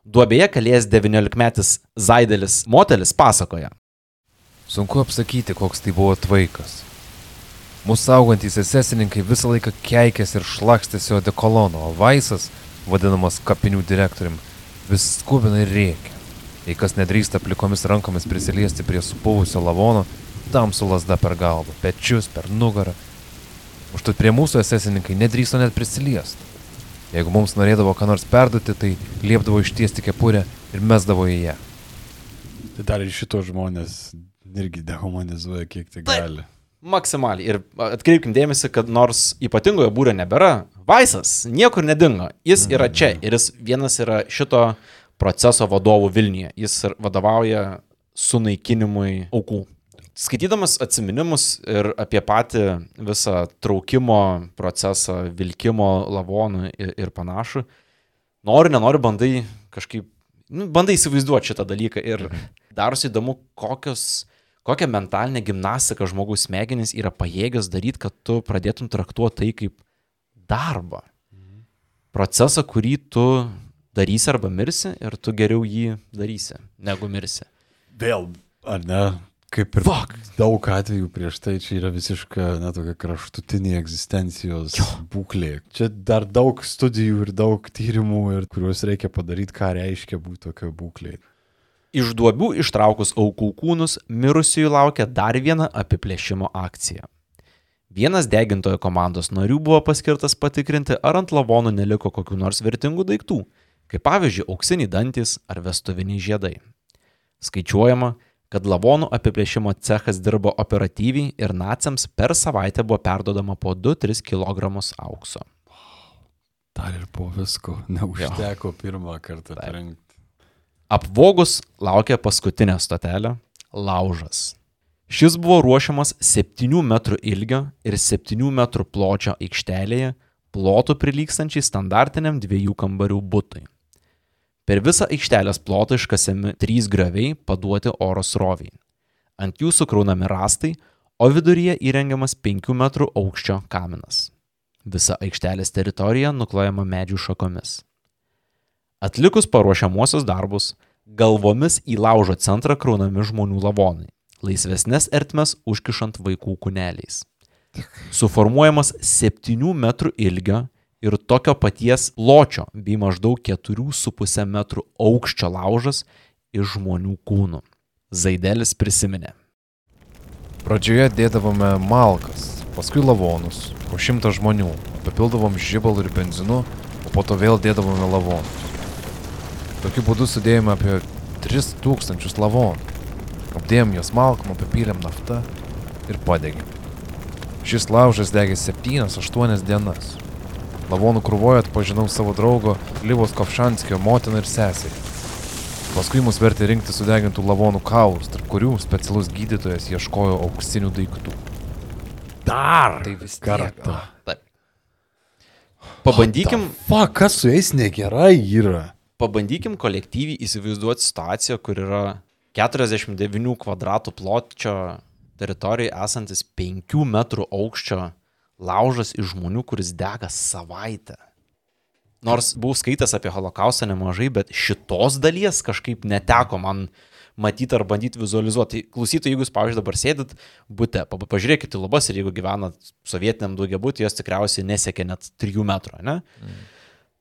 Duobėje kalėjęs 19-metis Zaidelis Motelis pasakoja. Sunku apsakyti, koks tai buvo tvaikas. Mūsų saugantys esesininkai visą laiką keikėsi ir šlakstėsi odekolono, o Vaisas, vadinamas kapinių direktorium, vis skubina ir rėkia. Jei kas nedrįsta plikomis rankomis prisiliesti prie supuvusio lavono, tam su lasda per galvą, pečius, per nugarą. Užtat prie mūsų esesininkai nedrįsto net prisiliesti. Jeigu mums norėdavo ką nors perduoti, tai liepdavo ištiesti kepurę ir mesdavo į ją. Tai dar ir šito žmonės irgi dehumanizuoja kiek tai Taip. gali. Maksimaliai. Ir atkreipkim dėmesį, kad nors ypatingojo būrio nebėra, Vaisas niekur nedingo. Jis yra čia ir jis vienas yra šito proceso vadovų Vilniuje. Jis vadovauja sunaikinimui aukų. Skaitydamas atminimus ir apie patį visą traukimo procesą, vilkimo lavonų ir, ir panašų, nori, nenori, bandai kažkaip, nu, bandai įsivaizduoti šitą dalyką ir darosi įdomu, kokios, kokią mentalinę gimnastiką žmogaus smegenys yra pajėgęs daryti, kad tu pradėtum traktuoti tai kaip darbą. Procesą, kurį tu darysi arba mirsi ir tu geriau jį darysi, negu mirsi. Vėl, ar ne? Kaip ir Fuck. daug atvejų prieš tai čia yra visiška, netokia kraštutinė egzistencijos jo. būklė. Čia dar daug studijų ir daug tyrimų, ir kuriuos reikia padaryti, ką reiškia būti tokio būklėje. Iš duobių ištraukus aukų kūnus, mirusiųjų laukia dar viena apiplėšimo akcija. Vienas degintojo komandos narių buvo paskirtas patikrinti, ar ant lavonų neliko kokių nors vertingų daiktų. Kaip pavyzdžiui auksiniai dantis ar vestuviniai žiedai. Skaičiuojama, kad lavonų apiplėšimo cechas dirbo operatyviai ir naciams per savaitę buvo perdodama po 2-3 kg aukso. Dar ir po visko. Neužteko pirmą kartą rengti. Apvogus laukia paskutinė stotelė - laužas. Šis buvo ruošiamas 7 m ilgio ir 7 m pločio aikštelėje, plotų prilykstančiai standartiniam dviejų kambarių būtui. Per visą aikštelės plotą iškasiami trys grioviai paduoti oro sroviai. Ant jų sukraunami rastai, o viduryje įrengiamas 5 m aukščio kaminas. Visa aikštelės teritorija nuklojama medžių šakomis. Atlikus paruošiamuosius darbus, galvomis į laužo centrą kraunami žmonių lavonai, laisvesnės ertmes užkišant vaikų kūneliais. Suformuojamas 7 m ilgio ir tokio paties pločio bei maždaug 4,5 m aukščio laužas iš žmonių kūnų. Zaidelis prisiminė. Pradžioje dėdavome malkas, paskui lavonus, po šimtą žmonių, papildavom žibalų ir benzinu, o po to vėl dėdavome lavonus. Tokiu būdu sudėjome apie 3000 lavonų. Apdėjom juos malkom, apipylėm naftą ir padegėm. Šis laužas degė 7-8 dienas. Lavonų krūvoje atpažinau savo draugo Livos Kovšanskio motiną ir seserį. Paskui mus vertė rinkti sudegintų lavonų kaulus, tarp kurių specialus gydytojas ieškojo auksinių daiktų. Dar. Tai vis kartą. Taip. Pabandykim, Fa, kas su jais negerai yra? pabandykim kolektyviai įsivaizduoti situaciją, kur yra 49 kvadratų pločio teritorijoje esantis 5 metrų aukščio laužas iš žmonių, kuris dega savaitę. Nors buvau skaitęs apie holokaustą nemažai, bet šitos dalies kažkaip neteko man matyti ar bandyti vizualizuoti. Tai Klausytojai, jeigu jūs, pavyzdžiui, dabar sėdit būte, pa- pažiūrėkite į lubas ir jeigu gyvenat sovietiniam daugiabutį, jos tikriausiai nesiekia net 3 metrų, ne?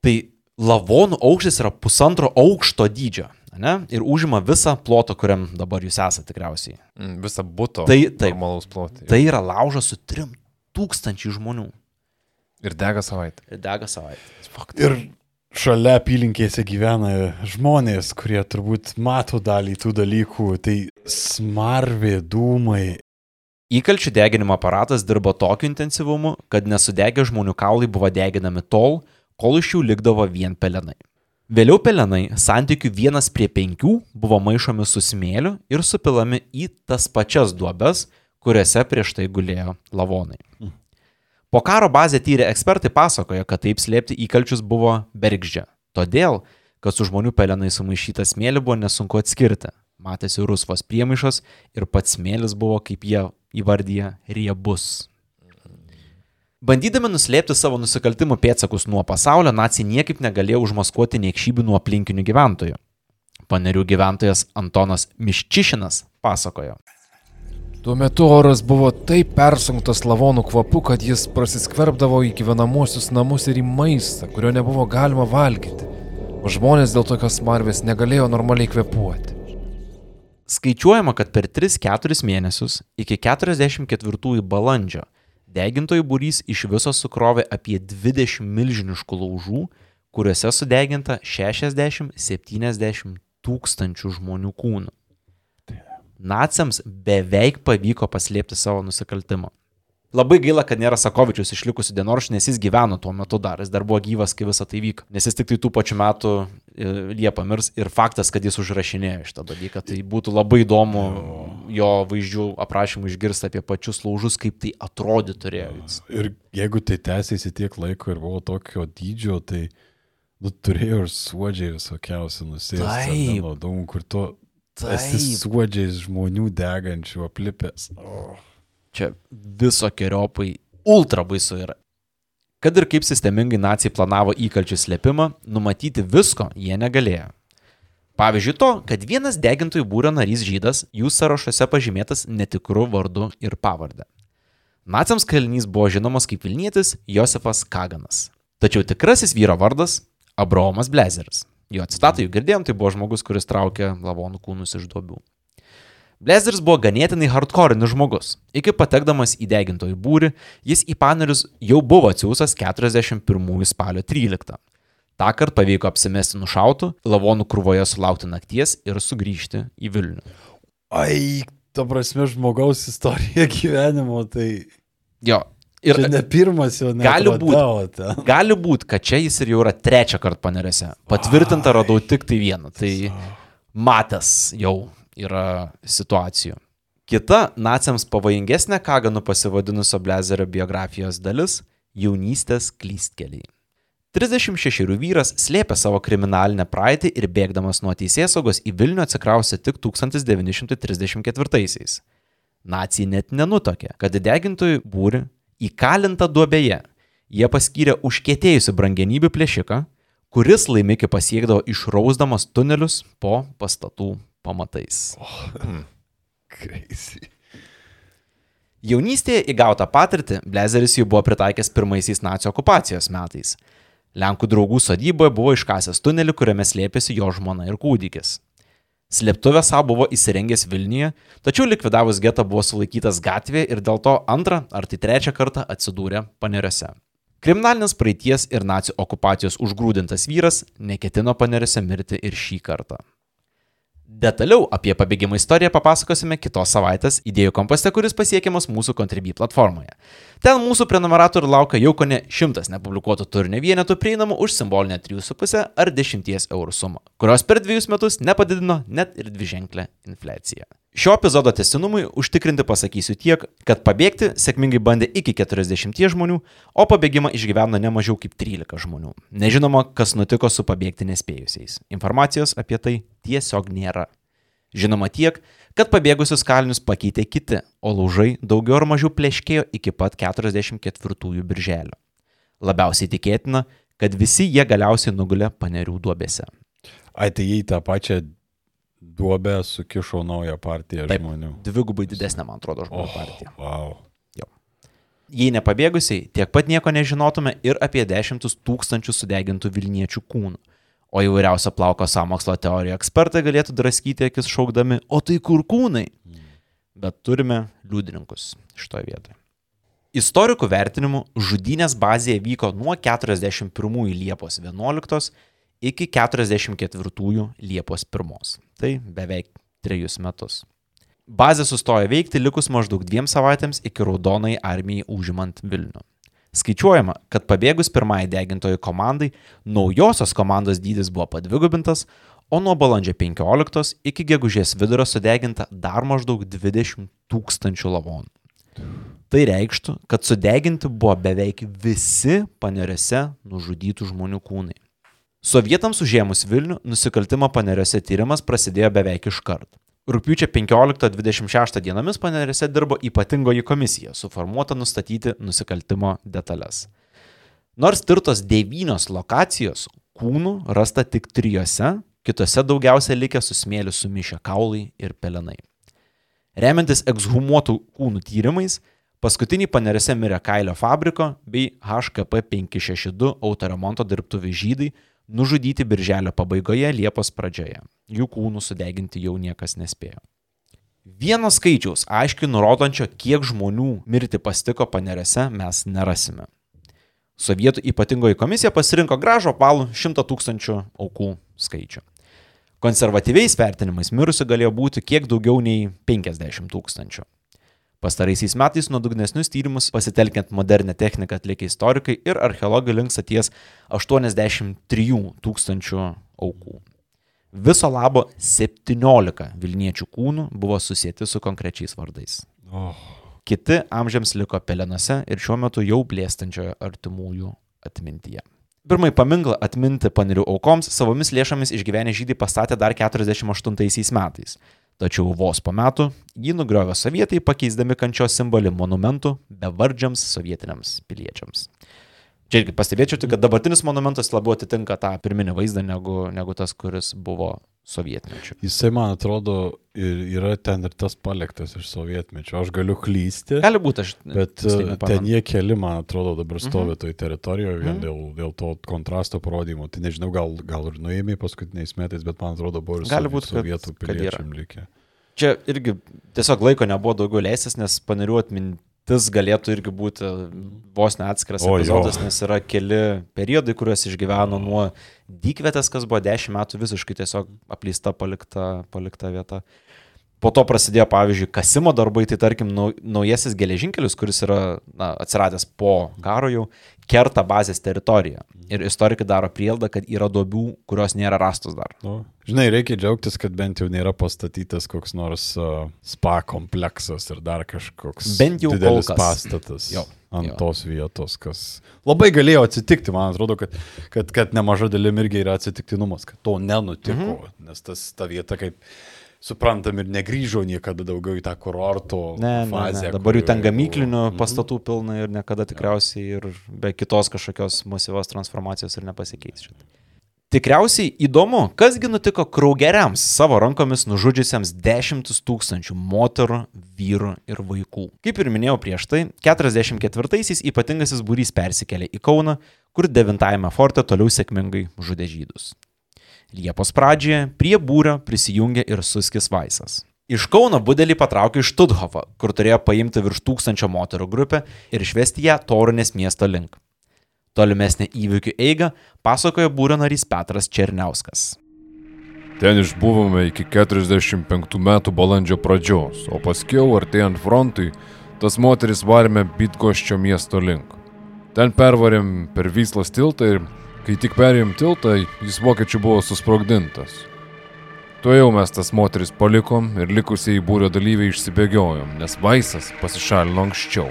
Tai lavonų aukštis yra pusantro aukšto dydžio, ne? Ir užima visą plotą, kuriam dabar jūs esate tikriausiai. Mm, Visą būto. Tai taip. Tai yra laužas su 3000 žmonių Ir dega savaitę. ir dega savaitę. Ir šalia apylinkėse gyvena žmonės, kurie turbūt mato dalį tų dalykų. Tai smarvė, dūmai. Įkalčių deginimo aparatas dirbo tokiu intensyvumu, kad nesudegę žmonių kaulai buvo deginami tol, kol iš jų likdavo vien pelenai. Vėliau pelenai santykių vienas prie penkių buvo maišomi su smėliu ir supilami į tas pačias duobes, kuriuose prieš tai gulėjo lavonai. Po karo bazę tyrę ekspertai pasakojo, kad taip slėpti įkalčius buvo bergždžia. Todėl, kad su žmonių pelenai sumaišytą smėlį buvo nesunku atskirti. Matėsi rusvos priemaišos ir pats smėlis buvo, kaip jie įvardyje, riebus. Bandydami nuslėpti savo nusikaltimų pėdsakus nuo pasaulio, nacijai niekaip negalėjo užmaskuoti niekšybių nuo aplinkinių gyventojų. Panerių gyventojas Antonas Miščišinas pasakojo. Tuo metu oras buvo taip persunktas lavonų kvapu, kad jis prasiskverbdavo į gyvenamosius namus ir į maistą, kurio nebuvo galima valgyti. O žmonės dėl tokios marvės negalėjo normaliai kvepuoti. Skaičiuojama, kad per 3-4 mėnesius iki 44 balandžio degintojų būrys iš viso sukrovė apie 20 milžiniškų laužų, kuriuose sudeginta 60-70 tūkstančių žmonių kūnų. Naciams beveik pavyko paslėpti savo nusikaltimą. Labai gaila, kad nėra Sakovičius išlikusių dienoraščių, nes jis gyveno tuo metu dar, jis dar buvo gyvas, kai visa tai vyko. Nes jis tik tai tų pačių metų e, Liepą mirs ir faktas, kad jis užrašinėjo šitą dalyką. Tai būtų labai įdomu jo vaizdžių aprašymų išgirsti apie pačius laužus, kaip tai atrodė turėjo. Jis. Ir jeigu tai tęsėsi tiek laiko ir buvo tokio dydžio, tai nu, turėjo ir suodžiai visokiausi nusėsti. Taip. Naudom, kur tu esi suodžiais žmonių degančių aplipęs. Oh. Čia visokiojopai ultra baisu yra. Kad ir kaip sistemingai nacijai planavo įkalčių slėpimą, numatyti visko jie negalėjo. Pavyzdžiui, to, kad vienas degintojų būrio narys žydas jų sąrašuose pažymėtas netikru vardu ir pavarde. Naciams kalinys buvo žinomas kaip Vilnietis Josefas Kaganas. Tačiau tikrasis vyro vardas - Abraomas Blezeris. Jo citatą jau girdėjom, tai buvo žmogus, kuris traukė lavonų kūnus iš duobių. Blezeris buvo ganėtinai hardcore'nis žmogus. Iki patekdamas į degintojų būrį, jis į panerius jau buvo atsiūsas 41 spalio 13. Ta kart pavyko apsimesti nušautų, lavonų krūvoje sulaukti nakties ir sugrįžti į Vilnių. Ai, ta prasme, žmogaus istorija (laughs) gyvenimo, tai Jo. Ir čia ne pirmas jau ne. gali būt. gali būti, kad čia jis ir jau yra trečią kartą panerėse. Patvirtinta radau tik tai vieną. Tai matęs jau yra situacijų. Kita naciams pavojingesnė Kaganų pasivadinusio Blezerio biografijos dalis - jaunystės klystkeliai. 36 vyras slėpė savo kriminalinę praeitį ir bėgdamas nuo teisėsaugos į Vilnių atsikrausė tik 1934-aisiais. Nacijai net nenutokė, kad degintojų būri įkalinta duobėje. Jie paskyrė užkėtėjusi brangenybių plėšiką, kuris laimikį pasiekdavo išrausdamas tunelius po pastatų pamatais. (clears throat) Crazy. Jaunystėje įgautą patirtį Blezeris jau buvo pritaikęs pirmaisiais nacijų okupacijos metais. Lenkų draugų sodyboje buvo iškasęs tunelį, kuriame slėpėsi jo žmona ir kūdikis. Slėptuvę savo buvo įsirengęs Vilniuje, tačiau likvidavus getą buvo sulaikytas gatvėje ir dėl to antrą ar tai trečią kartą atsidūrė paneriuose. Kriminalinės praeities ir nacijų okupacijos užgrūdintas vyras neketino paneriuose mirti ir šį kartą. Detaliau apie pabėgimo istoriją papasakosime kitos savaitės idėjų komposte, kuris pasiekiamas mūsų Contribui platformoje. Ten mūsų prenumeratorių laukia jau ko ne šimtas nepublikuotų turinio vienetų prieinamų už simbolinę 3,5 ar 10 eurų sumą, kurios per dviejus metus nepadidino net ir dviženklę infliaciją. Šio epizodo testinumui užtikrinti pasakysiu tiek, kad pabėgti sėkmingai bandė iki 40 žmonių, o pabėgimą išgyveno ne mažiau kaip 13 žmonių. Nežinoma, kas nutiko su pabėgti nespėjusiais. Informacijos apie tai tiesiog nėra. Žinoma tiek, kad pabėgusius kalinius pakeitė kiti, o laužai daugiau ar mažiau pleškėjo iki pat 44 birželio. Labiausiai tikėtina, kad visi jie galiausiai nugulė panerių duobėse. Ai, tai jie į tą pačią duobę sukišo naują partiją Taip. žmonių. Dvigubai didesnė, man atrodo, žmonių partija. wow. Jei nepabėgusiai, tiek pat nieko nežinotume ir apie dešimtus tūkstančių sudegintų Vilniečių kūnų. O įvairiausio plauko samokslo teorijų ekspertai galėtų draskyti akis šaukdami, o tai kur kūnai? Bet turime liudininkus šitoje vietoje. Istorikų vertinimu žudynės bazėje vyko nuo 41 Liepos 11 iki 44 Liepos 1. Tai beveik trejus metus. Bazė sustojo veikti likus maždaug dviem savaitėms iki raudonai armijai užimant Vilnių. Skaičiuojama, kad pabėgus pirmai degintojų komandai, naujosios komandos dydis buvo padvigubintas, o nuo balandžio 15 iki gegužės vidurio sudeginta dar maždaug 20 tūkstančių lavonų. Tai reikštų, kad sudeginti buvo beveik visi paneriuose nužudytų žmonių kūnai. Sovietams užėmus Vilnių, nusikaltimo paneriuose tyrimas prasidėjo beveik iškart. Rūpiučio 15-26 dienomis paneriuose dirbo ypatingoji komisija, suformuota nustatyti nusikaltimo detalės. Nors tirtos devynios lokacijos, kūnų rasta tik trijose, kitose daugiausia likę su smėliu sumišę kaulai ir pelenai. Remiantis ekshumuotų kūnų tyrimais, paskutiniai paneriuose mirė Kailio fabriko bei HKP 562 autoremonto dirbtuvių žydai, nužudyti birželio pabaigoje Liepos pradžioje. Jų kūnų sudeginti jau niekas nespėjo. Vieno skaičiaus aiškiai nurodančio, kiek žmonių mirti pastiko panerėse, mes nerasime. Sovietų ypatingoji komisija pasirinko gražų apvalų 100 tūkstančių aukų skaičių. Konservatyviais vertinimais mirusių galėjo būti kiek daugiau nei 50 tūkstančių. Pastaraisiais metais nuodugnesnius tyrimus pasitelkiant modernę techniką atlikę istorikai ir archeologai linksta ties 83 tūkstančių aukų. Viso labo 17 Vilniečių kūnų buvo susijęti su konkrečiais vardais. Oh. Kiti amžiams liko pelenose ir šiuo metu jau blėstančioje artimųjų atmintyje. Pirmąjį paminklą atminti panirių aukoms savomis lėšomis išgyvenę žydai pastatė dar 48 metais. Tačiau vos po metų jį nugriovė sovietai pakeisdami kančios simbolį monumentų bevardžiams sovietiniams piliečiams. Čia irgi pastebėčiau, kad dabartinis monumentas labiau atitinka tą pirminį vaizdą negu, negu tas, kuris buvo sovietmečiu. Jisai, man atrodo, ir yra ten ir tas paliktas iš sovietmečio. Aš galiu klysti. Gali būti, aš. Bet nepamenu. ten jie keli, man atrodo, dabar stovi Mhm. toj teritorijoje vien Mhm. dėl, dėl to kontrasto parodymo. Tai nežinau, gal, gal ir nuėmė paskutiniais metais, bet man atrodo, buvo ir Gali būt, sovietų kad piliečiam likę. Čia irgi tiesiog laiko nebuvo daugiau leistis, nes panirių atmintis mirtis galėtų irgi būti vos neatskiras O, jo. epizodas, nes yra keli periodai, kuriuos išgyveno nuo dykvietės, kas buvo 10 metų visiškai tiesiog apleista palikta, palikta vieta. Po to prasidėjo, pavyzdžiui, kasimo darbai, tai tarkim, nau- naujasis geležinkelis, kuris yra na, atsiradęs po karo jau, kerta bazės teritoriją. Ir istorikai daro prielaidą, kad yra duobių, kurios nėra rastos dar. Nu, žinai, reikia džiaugtis, kad bent jau nėra pastatytas koks nors uh, spa kompleksas ir dar kažkoks Bent jau didelis pastatas Jo, ant jo. tos vietos, kas labai galėjo atsitikti. Man atrodo, kad, kad, kad nemaža dalim irgi yra atsitiktinumas, kad to nenutiko, mhm. nes tas ta vieta kaip suprantam ir negryžo niekada daugiau į tą kurorto Ne, ne, fazę. ne. Dabar jų ten gamyklinių buvo. Mhm. pastatų pilna ir niekada tikriausiai ir be kitos kažkokios masyvios transformacijos ir nepasikeis. šitą. Tikriausiai įdomu, kasgi nutiko kraugeriams savo rankomis nužudžiusiems dešimtus tūkstančių moterų, vyrų ir vaikų. Kaip ir minėjau prieš tai, 44-aisiais ypatingasis būrys persikėlė į Kauną, kur 9-ame forte toliau sėkmingai žudė žydus. Liepos pradžioje prie būrio prisijungė ir Suskis Vaisas. Iš Kauno budelį patraukė iš Stuthofą, kur turėjo paimti virš tūkstančio moterų grupę ir išvesti ją Torunės miesto link. Tolimesnė įvykių eiga pasakojo būrio narys Petras Černiauskas. Ten išbuvome iki 45 metų balandžio pradžios, o paskiau artėjant frontui, tas moteris varėme Bitgoščio miesto link. Ten pervarėm per Vyslas tiltą ir kai tik perėjom tiltą, jis vokiečių buvo susprogdintas. Tuo jau mes tas moteris palikom ir likusiai būrio dalyviai išsibėgiojom, nes Vaisas pasišalino anksčiau.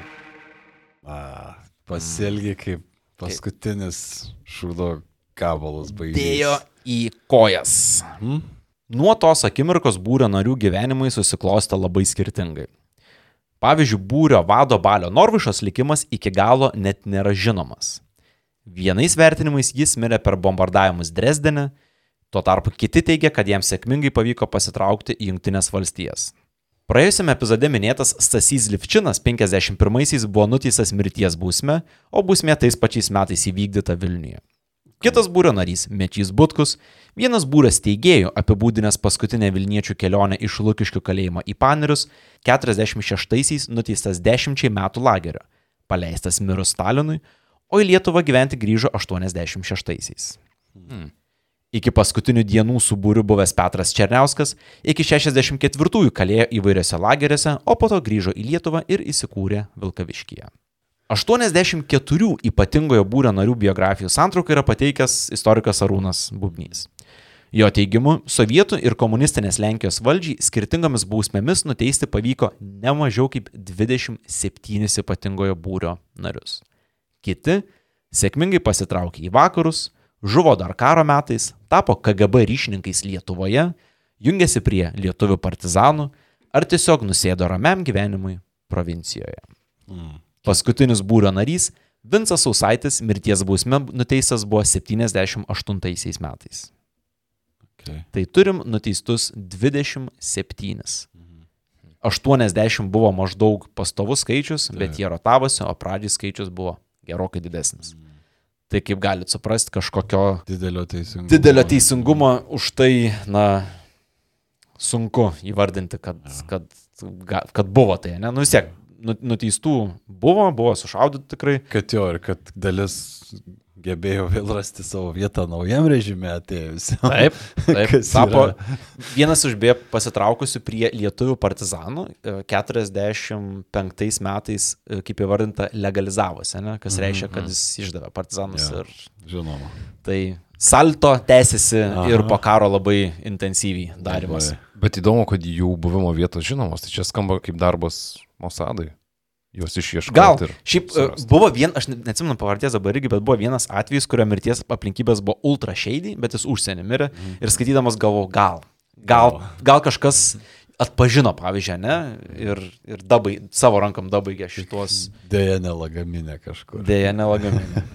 A, Pasielgi kaip paskutinis šūdo gabalas baigėsi. Dėjo į kojas. Nuo tos akimirkos būrio narių gyvenimai susiklostė labai skirtingai. Pavyzdžiui, būrio vado Balio Norvišos likimas iki galo net nėra žinomas. Vienais vertinimais jis mirė per bombardavimus Dresdene, tuo tarpu kiti teigia, kad jam sėkmingai pavyko pasitraukti į Junktinės valstijas. Praėjusiame epizode minėtas Stasys Livčinas 51-aisiais buvo nuteistas mirties bausme, o bausmė tais pačiais metais įvykdyta Vilniuje. Kitas būrio narys - Mečys Butkus, vienas būrio steigėjų apibūdinęs paskutinę Vilniečių kelionę iš Lukiškių kalėjimo į Panerius, 46-aisiais nuteistas 10 metų lagerio, paleistas mirus Stalinui, o į Lietuvą gyventi grįžo 86-aisiais. Hmm. Iki paskutinių dienų su būriu buvęs Petras Černiauskas iki 64-ųjų kalėjo įvairiose lageriuose, o po to grįžo į Lietuvą ir įsikūrė Vilkaviškyje. 84 ypatingojo būrio narių biografijų santrauką yra pateikęs istorikas Arūnas Bubnys. Jo teigimu, sovietų ir komunistinės Lenkijos valdžiai skirtingomis bausmėmis nuteisti pavyko ne mažiau kaip 27 ypatingojo būrio narius. Kiti sėkmingai pasitraukė į vakarus, žuvo dar karo metais, tapo KGB ryšininkais Lietuvoje, jungėsi prie lietuvių partizanų ar tiesiog nusėdo ramiam gyvenimui provincijoje. Paskutinis būrio narys Vincas Sausaitis mirties bausme nuteistas buvo 78 metais. Okay. Tai turim nuteistus 27. 80 buvo maždaug pastovus skaičius, bet jie rotavosi, o pradžiai skaičius buvo gerokai didesnis. Tai kaip galite suprasti, kažkokio Didelio teisingumo. didelio teisingumo už tai, na, sunku įvardinti, kad, kad, kad buvo tai, ne? Nu vis tiek, nu- nuteistų buvo, buvo sušaudyti tikrai. Kad jo ir kad dalis gebėjo vėl rasti savo vietą naujam režime atėjus. Taip, (laughs) taip. Tapo vienas iš beje pasitraukusių prie lietuvių partizanų e, 45 metais, e, kaip įvardinta, legalizavosi, ne? kas reiškia, kad jis išdavė partizanus. Jo. Ir Žinoma. tai salto tęsiasi Aha. ir po karo labai intensyviai darimas. Bet įdomu, kad jų buvimo vietos žinomos, tai čia skamba kaip darbas Mosadai. Juos išieškoti. Gal. ir Šiaip e, surast. buvo vien, aš ne- neatsimenu pavardės dabar irgi, bet buvo vienas atvejis, kurio mirties aplinkybės buvo ultra shady, bet jis užsienį mirė ir skaitydamas galvojau, gal, gal, gal kažkas atpažino, pavyzdžiui, ne, ir, ir dabai, savo rankom dabaigė šitos (laughs) Deja, nelagaminė kažkur. dėja nelagaminė. (laughs)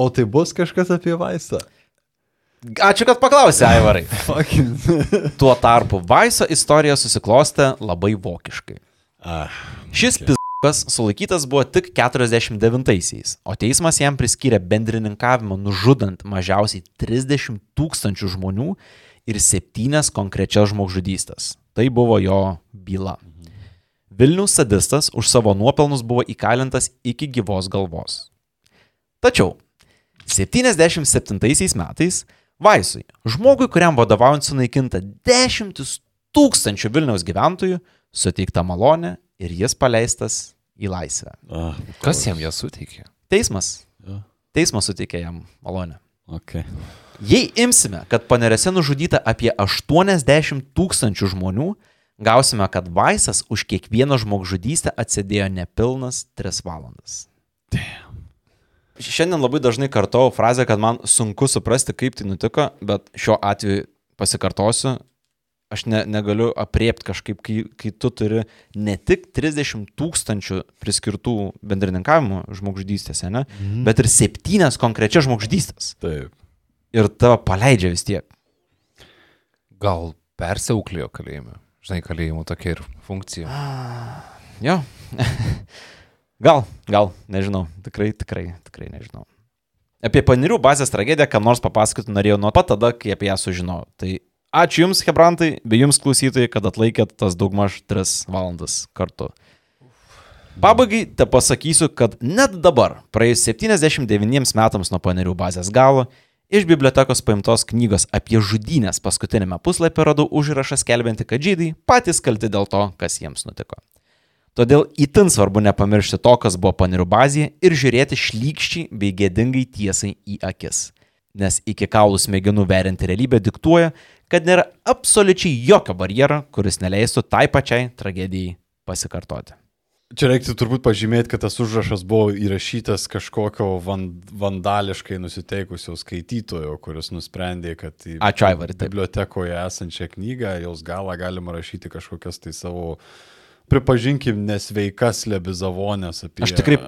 O tai bus kažkas apie vaistą? Ačiū, kad paklausė, Aivarai. (laughs) Tuo tarpu Vaiso istorija susiklostė labai vokiškai. Ah, Šis pizdukas sulaikytas buvo tik 49-aisiais, o teismas jam priskyrė bendrininkavimą nužudant mažiausiai 30 tūkstančių žmonių ir septynias konkrečias žmogžudystės. Tai buvo jo byla. Vilnius sadistas už savo nuopelnus buvo įkalintas iki gyvos galvos. Tačiau 77 metais Vaisui, žmogui, kuriam vadovaujant sunaikinta dešimtis tūkstančių Vilniaus gyventojų, suteikta malonė ir jis paleistas į laisvę. Ah, Kas jam ją suteikė? Teismas. Jo. Teismas suteikė jam malonę. okay. Jei imsime, kad paneriuose nužudyta apie 80 tūkstančių žmonių, gausime, kad Vaisas už kiekvieną žmogžudystę atsėdėjo nepilnas 3 valandas. Šiandien labai dažnai kartau frazę, kad man sunku suprasti, kaip tai nutiko, bet šiuo atveju pasikartosiu, aš ne, negaliu apriepti kažkaip, kai, kai tu turi ne tik 30 tūkstančių priskirtų bendrininkavimų žmogžudystėse, ne, mhm. bet ir septynias konkrečias žmogžudystės. Taip. Ir tave paleidžia vis tiek. Gal persiauklėjo kalėjime? Žinai, kalėjimo tokia ir funkcija. Jo. (laughs) gal, gal, nežinau. Tikrai, tikrai, tikrai nežinau. Apie panirių bazės tragediją, kam nors papasakoti norėjau nuo pat tada, kai apie ją sužinojau. Tai ačiū Jums, Hebrantai, bei Jums klausytojai, kad atlaikėt tas daugmaž 3 valandas kartu. Pabaigai te pasakysiu, kad net dabar, praėjus 79 metams nuo panerių bazės galo, iš bibliotekos paimtos knygos apie žudynės paskutinėme puslapyje radau užrašą skelbiantį, kad žydai patys kalti dėl to, kas jiems nutiko. Todėl itin svarbu nepamiršti to, kas buvo panerių bazėje ir žiūrėti šlykščiai bei gėdingai tiesai į akis. Nes iki kaulų smegenų verinti realybę diktuoja, kad nėra absoliučiai jokio barjero, kuris neleistų tai pačiai tragedijai pasikartoti. Čia reiktų turbūt pažymėti, kad tas užrašas buvo įrašytas kažkokio van, vandališkai nusiteikusio skaitytojo, kuris nusprendė, kad į Ačiū, taip. bibliotekoje esančią knygą, jos galą galima rašyti kažkokias tai savo, pripažinkim, nesveikas lebizavonės apie... Aš tikrai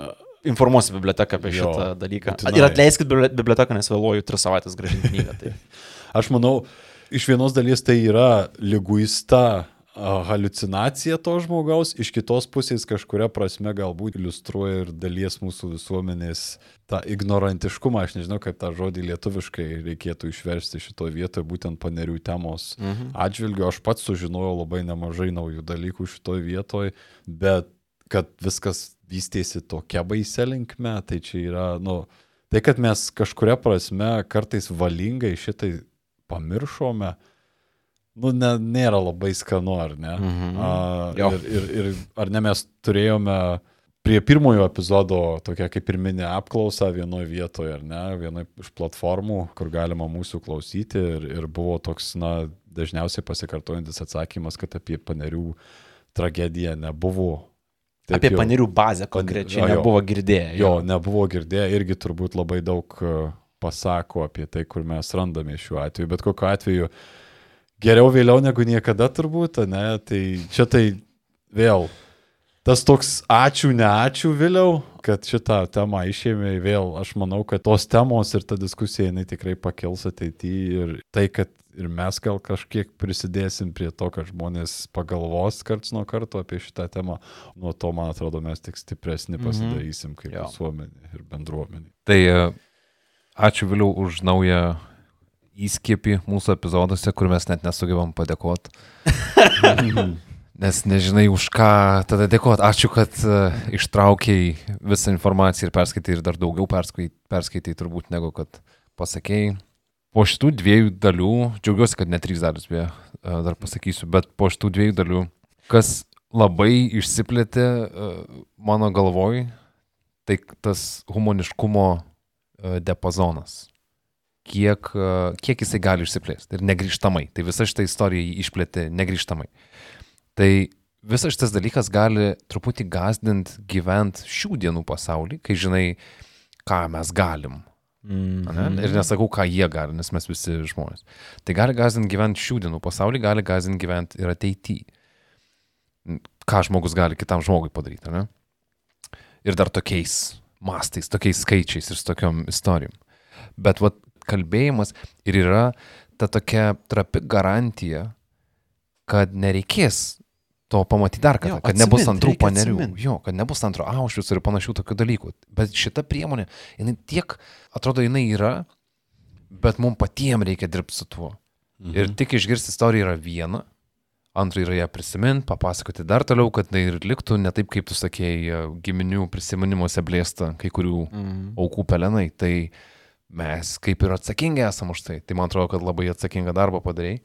informuosiu biblioteką apie Jo, šitą dalyką. būtinai. Ir atleiskit bibli- biblioteką, nes vėluoju 3 savaitės gražinti knygą. Tai. (laughs) Aš manau, iš vienos dalies tai yra lyguista halucinacija to žmogaus, iš kitos pusės kažkuria prasme galbūt iliustruoja ir dalies mūsų visuomenės tą ignorantiškumą, aš nežinau, kaip tą žodį lietuviškai reikėtų išversti šitoje vietoje, būtent panerių temos mhm. atžvilgiu. Aš pats sužinojau labai nemažai naujų dalykų šitoje vietoje, bet kad viskas vystėsi tokia baise linkme, tai čia yra, nu, tai kad mes kažkuria prasme kartais valingai šitai pamiršome, nu, ne, nėra labai skanu, ar ne? Mhm. A, ir, ir, ir ar ne mes turėjome prie pirmojo epizodo tokia kaip ir mini apklausa vienoje vietoje, ar ne, vienoje iš platformų, kur galima mūsų klausyti ir, ir buvo toks, na, dažniausiai pasikartojantis atsakymas, kad apie panerių tragediją nebuvo. Taip Apie jau- panerių bazę konkrečiai Jo, jo. nebuvo girdėję. Jo, nebuvo girdėję, irgi turbūt labai daug e, pasako apie tai, kur mes randame šiuo atveju. Bet kokiu atveju geriau vėliau negu niekada turbūt, ne? Tai čia tai vėl tas toks ačiū, ne ačiū vėliau, kad šitą temą išėmė vėl. Aš manau, kad tos temos ir ta diskusija jinai tikrai pakils ateityje ir tai, kad ir mes gal kažkiek prisidėsim prie to, kad žmonės pagalvos karts nuo karto apie šitą temą, nuo to, man atrodo, mes tik stipresni pasidarysim kaip Jo. visuomenė ir bendruomenė. Tai e, ačiū vėliau už naują įskiepį mūsų epizoduose, kur mes net nesugebam padėkoti. (laughs) Nes nežinai už ką tada dėkoti. Ačiū, kad uh, ištraukiai visą informaciją ir perskaitai ir dar daugiau perskaitai, perskaitai turbūt negu kad pasakėjai. Po šitų dviejų dalių, džiaugiuosi, kad ne trys dalis, beje, uh, dar pasakysiu, bet po šitų dviejų dalių, kas labai išsiplėtė uh, mano galvoj, tai tas humaniškumo uh, diapazonas. Kiek, kiek jisai gali išsiplėsti ir negryžtamai. Tai visa šita istorija jį išplėtė negryžtamai. Tai visas šitas dalykas gali truputį gazdinti gyvent šių dienų pasaulį, kai žinai, ką mes galim. Mm. ane? Ir nesakau, ką jie gali, nes mes visi žmonės. Tai gali gazdinti gyventi šių dienų pasaulį, gali gazdinti gyventi ir ateityje. Ką žmogus gali kitam žmogui padaryti, ne? Ir dar tokiais mastais, tokiais skaičiais ir su tokiom istorijom. Bet vat, kalbėjimas ir yra ta tokia trapi garantija, kad nereikės to pamatyti dar kartą, Jo, kad nebus atsimint, antrų reikia panerių. atsimint. Jo, kad nebus antro aušvius ir panašių tokių dalykų. Bet šita priemonė, jinai tiek, atrodo, jinai yra, bet mums patiems reikia dirbti su tuo. Mhm. Ir tik išgirsti istoriją yra viena, Antra yra ją prisiminti, papasakoti dar toliau, kad tai ir liktų ne taip, kaip tu sakėjai, giminių prisiminimuose blėsta kai kurių Mhm. aukų pelenai. Tai mes kaip ir atsakingi esam už tai. Tai man atrodo, kad labai atsakingą darbą padarėjai.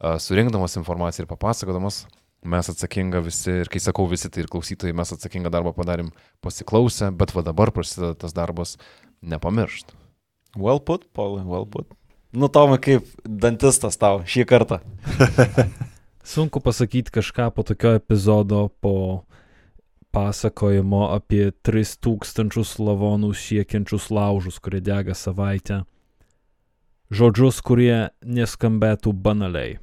A, Surinkdamas informaciją ir papasakodamas, mes atsakinga visi, ir kai sakau visi, tai ir klausytojai, mes atsakingą darbą padarėm pasiklausę, bet va dabar prasideda tas darbas nepamiršt. Well put, Paulai, well put. Nu, Tomai, kaip dantistas tau šį kartą. (laughs) Sunku pasakyti kažką po tokio epizodo, po pasakojimo apie 3000 lavonų siekiančius laužus, kurie dega savaitę. Žodžius, kurie neskambėtų banaliai.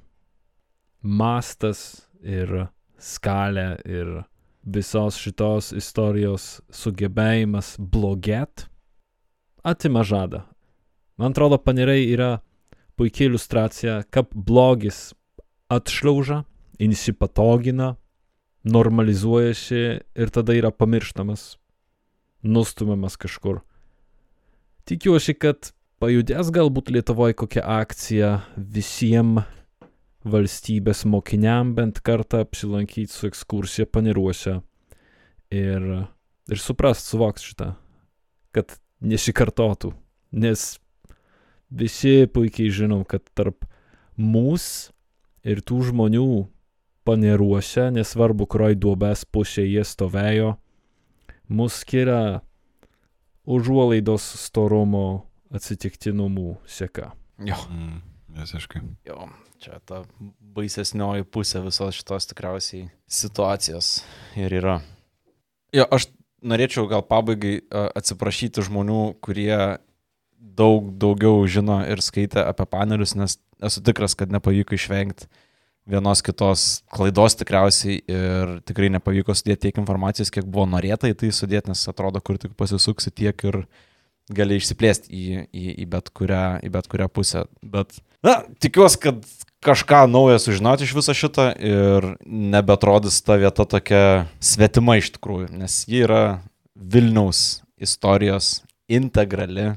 Mastas ir skalė ir visos šitos istorijos sugebėjimas blogėt atima žadą. Man atrodo, panirai yra puikia iliustracija, kaip blogis atšliauža, įsipatogina, normalizuojasi ir tada yra pamirštamas, nustumiamas kažkur. Tikiuosi, kad pajudės galbūt Lietuvoje kokia akcija visiems valstybės mokiniam bent kartą apsilankyti su ekskursija paniruose ir, ir suprast, suvokti šitą, kad nesikartotų, nes visi puikiai žinom, kad tarp mūsų ir tų žmonių paneruose, nesvarbu, kurioj duobės pusėje jie stovėjo, mus skiria užuolaidos storumo atsitiktinumų seka. Jo, Mm, visiškai. jo, čia ta baisesnioji pusė visos šitos tikriausiai situacijos ir yra. Jo, aš norėčiau gal pabaigai atsiprašyti žmonių, kurie daug daugiau žino ir skaitė apie panelius, nes esu tikras, kad nepavyko išvengti vienos kitos klaidos tikriausiai ir tikrai nepavyko sudėti tiek informacijos, kiek buvo norėta į tai sudėti, nes atrodo, kur tik pasisuksi tiek ir gali išsiplėsti į, į, į, bet kurią, į bet kurią pusę. Bet, na, tikiuosi, kad kažką naujo sužinoti iš viso šito ir nebetrodys ta vieta tokia svetima iš tikrųjų, nes ji yra Vilniaus istorijos integrali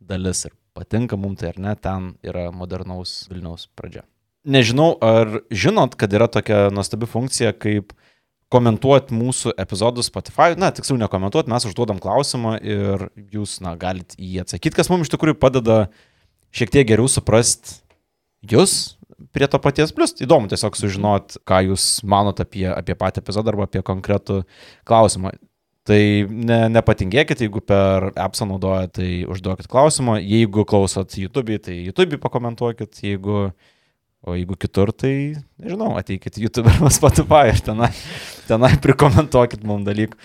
dalis ir patinka mums tai ar ne, ten yra modernaus Vilniaus pradžia. Nežinau, ar žinot, kad yra tokia nuostabi funkcija kaip komentuoti mūsų epizodus Spotify, na, tiksliau nekomentuoti, mes užduodam klausimą ir jūs, na, galite jį atsakyti, kas mums iš tikrųjų padeda šiek tiek geriau suprasti jūs prie to paties, plus įdomu tiesiog sužinot, ką jūs manot apie, apie patį epizodą arba apie konkretų klausimą. Tai ne, nepatingėkit, jeigu per appsą naudojat, tai užduokit klausimą, jeigu klausot YouTube, tai YouTube pakomentuokit, jeigu, o jeigu kitur, tai, nežinau, ateikit YouTube arba Spotify ir tenai, tenai prikomentuokit mums dalykų.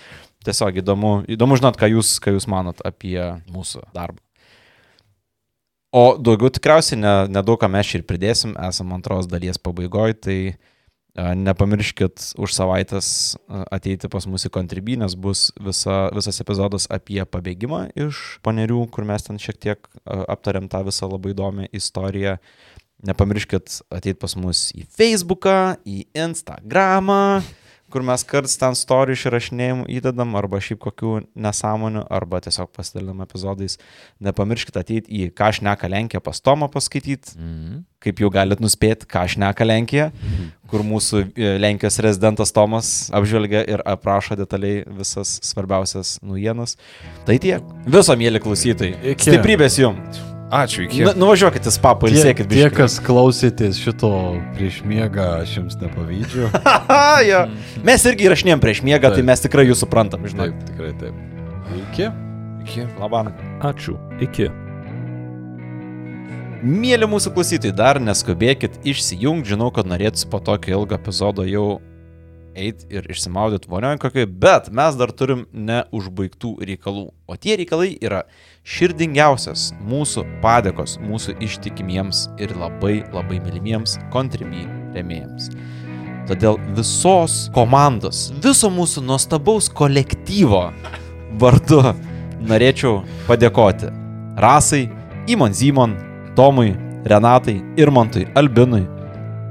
Tiesiog įdomu, įdomu žinot, ką jūs, ką jūs manot apie mūsų darbą. O daugiau tikriausiai ne, nedaug ką mes čia ir pridėsim, esam antros dalies pabaigoje, tai a, nepamirškit už savaitės a, ateiti pas mus į kontribį, nes bus visa, visas epizodas apie pabėgimą iš panerių, kur mes ten šiek tiek a, aptarėm tą visą labai įdomią istoriją. Nepamirškit ateiti pas mus į Facebooką, į Instagramą, kur mes kartais ten story išrašinėjimų įdedam, arba šiaip kokių nesąmonių, arba tiesiog pasidalinam epizodais. Nepamirškit ateiti į ką šneka Lenkija pas Tomą paskaityti, Mhm. kaip jau galit nuspėti, ką šneka Lenkija, kur mūsų e, Lenkijos rezidentas Tomas apžvelgia ir aprašo detaliai visas svarbiausias naujienas. Tai tiek. Viso, mėly klausytojai. Stiprybės jums. Ačiū, iki. Nu, nuvažiuokit į spapą ir Tie, tie, kas klausėtės šito prieš miegą, aš jums nepavydžiu. (laughs) ja. Mes irgi įrašinėjom prieš miegą, tai Taip. mes tikrai jūs suprantam, žinai. Taip, tikrai taip. Iki. iki. Labą. Ačiū. Iki. Mėly mūsų klausytojai, dar neskubėkit išsijungti, žinau, kad norėtųsi po tokio ilgo epizodo jau eiti ir išsimaudyti vonioje kokiai, bet mes dar turim neužbaigtų reikalų. O tie reikalai yra širdingiausias mūsų padėkos mūsų ištikimiems ir labai labai mylimiems kontribį remėjams. Todėl visos komandos, viso mūsų nuostabaus kolektyvo vardu norėčiau padėkoti Rasai, Imon Zimon, Tomui, Renatai, Irmantui, Albinui,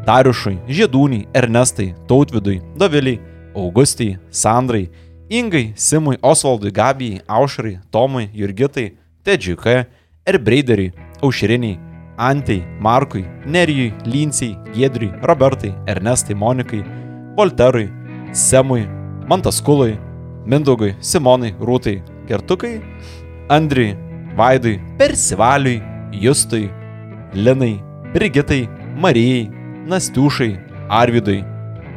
Dariušui, Žiedūniai, Ernestai, Tautvidui, Doviliai, Augustijai, Sandrai, Ingai, Simui, Osvaldui, Gabijai, Aušrai, Tomui, Jurgitai, Tedžiui K, Erbreideriui, Aušriniai, Antai, Markui, Nerijui, Lincijai, Giedriui, Robertai, Ernestai, Monikai, Volterui, Semui, Mantaskului, Mindaugui, Simonai, Rūtai, Kertukai, Andriui, Vaidui, Persivaliui, Justui, Linai, Brigitai, Marijai, Nastiušai, Arvidui,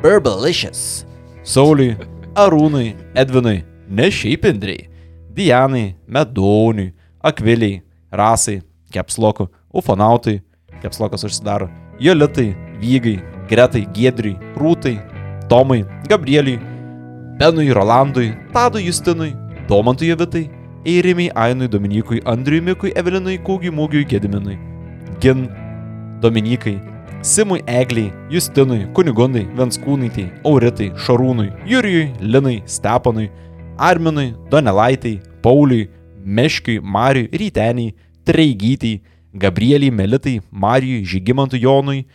Burbalicious, Sauliui, Arūnui, Edvinui, ne šiaip Indriai, Dianai, Medoniui, Akviliai, Rasai, Kepsloku, Ufonautui, Kepslokas užsidaro, Jolitai, Vygai, Gretai, Giedriui, Rūtai, Tomai, Gabrieliui, Benui, Rolandui, Tadui, Justinui, Domantui, Jovitai, Eirimiai, Ainui, Dominikui, Andriui, Mikui, Evelinui, Kūgiui, Mūgiui, Gediminui, Gin, Dominikai, Simui, Egliai, Justinui, Kunigundai, Venskūnaitai, Auritai, Šarūnui, Jurijui, Linai, Stepanui, Arminui, Donelaitai, Pauliui, Meškiui, Mariui, Ryteniai, Treigytai, Gabrieliai, Melitai, Marijui, Žygimantui Jonui,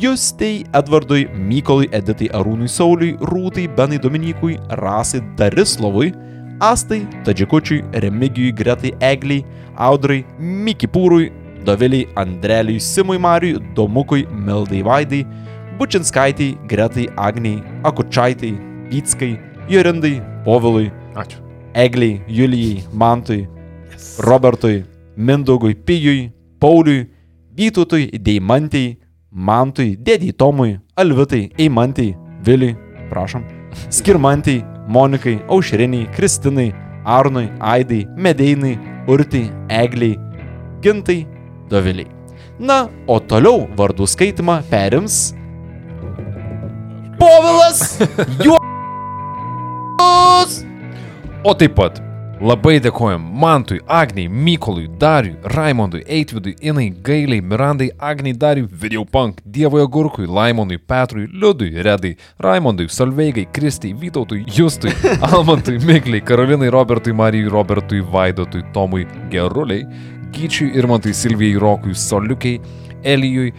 Justei, Edvardui, Mykolui, Editai, Arūnui, Sauliui, Rūtai, Benai, Dominikui, Rasai, Darislovui, Astai, Tadžikučiui, Remigijui, Gretai, Egliai, Audrai, Mikipūrui, Doviliai, Andreliui, Simui Mariui, Domukui, Mildai Vaidai, Bučinskaitai, Gretai, Agniai, Akučaitai, Pytskai, Jorindai, Povilui, Ačiū. Egliai, Julijai, Mantui, Robertui, Mindaugui, Pijui, Pauliui, Vytautui, Deimantei, Mantui, Dėdį Tomui, Alvitai, Eimantai, Viliui, prašom, (laughs) Skirmantai, Monikai, Aušriniai, Kristinai, Arnui, Aidai, Medeinai, Urtai, Egliai, Gintai, Doviliai. Na, o toliau vardų skaitimą perims Povilas (laughs) Juos! O taip pat labai dėkojam Mantui, Agniai, Mykolui, Dariui, Raimondui, Eitvidui, Inai, Gailiai, Mirandai, Agniai, Dariui, Videopunk, Dievoje Gurkui, Laimonui, Petrui, Liudui, Redai, Raimondui, Solveigai, Kristai, Vytautui, Justui, (laughs) Almantui, Mikliai, Karolinai, Robertui, Marijai, Robertui, Vaidotui, Tomui, Geruliai, Gyčiui, Irmantui, Silvijai, Rokui, Soliukiai, Elijui,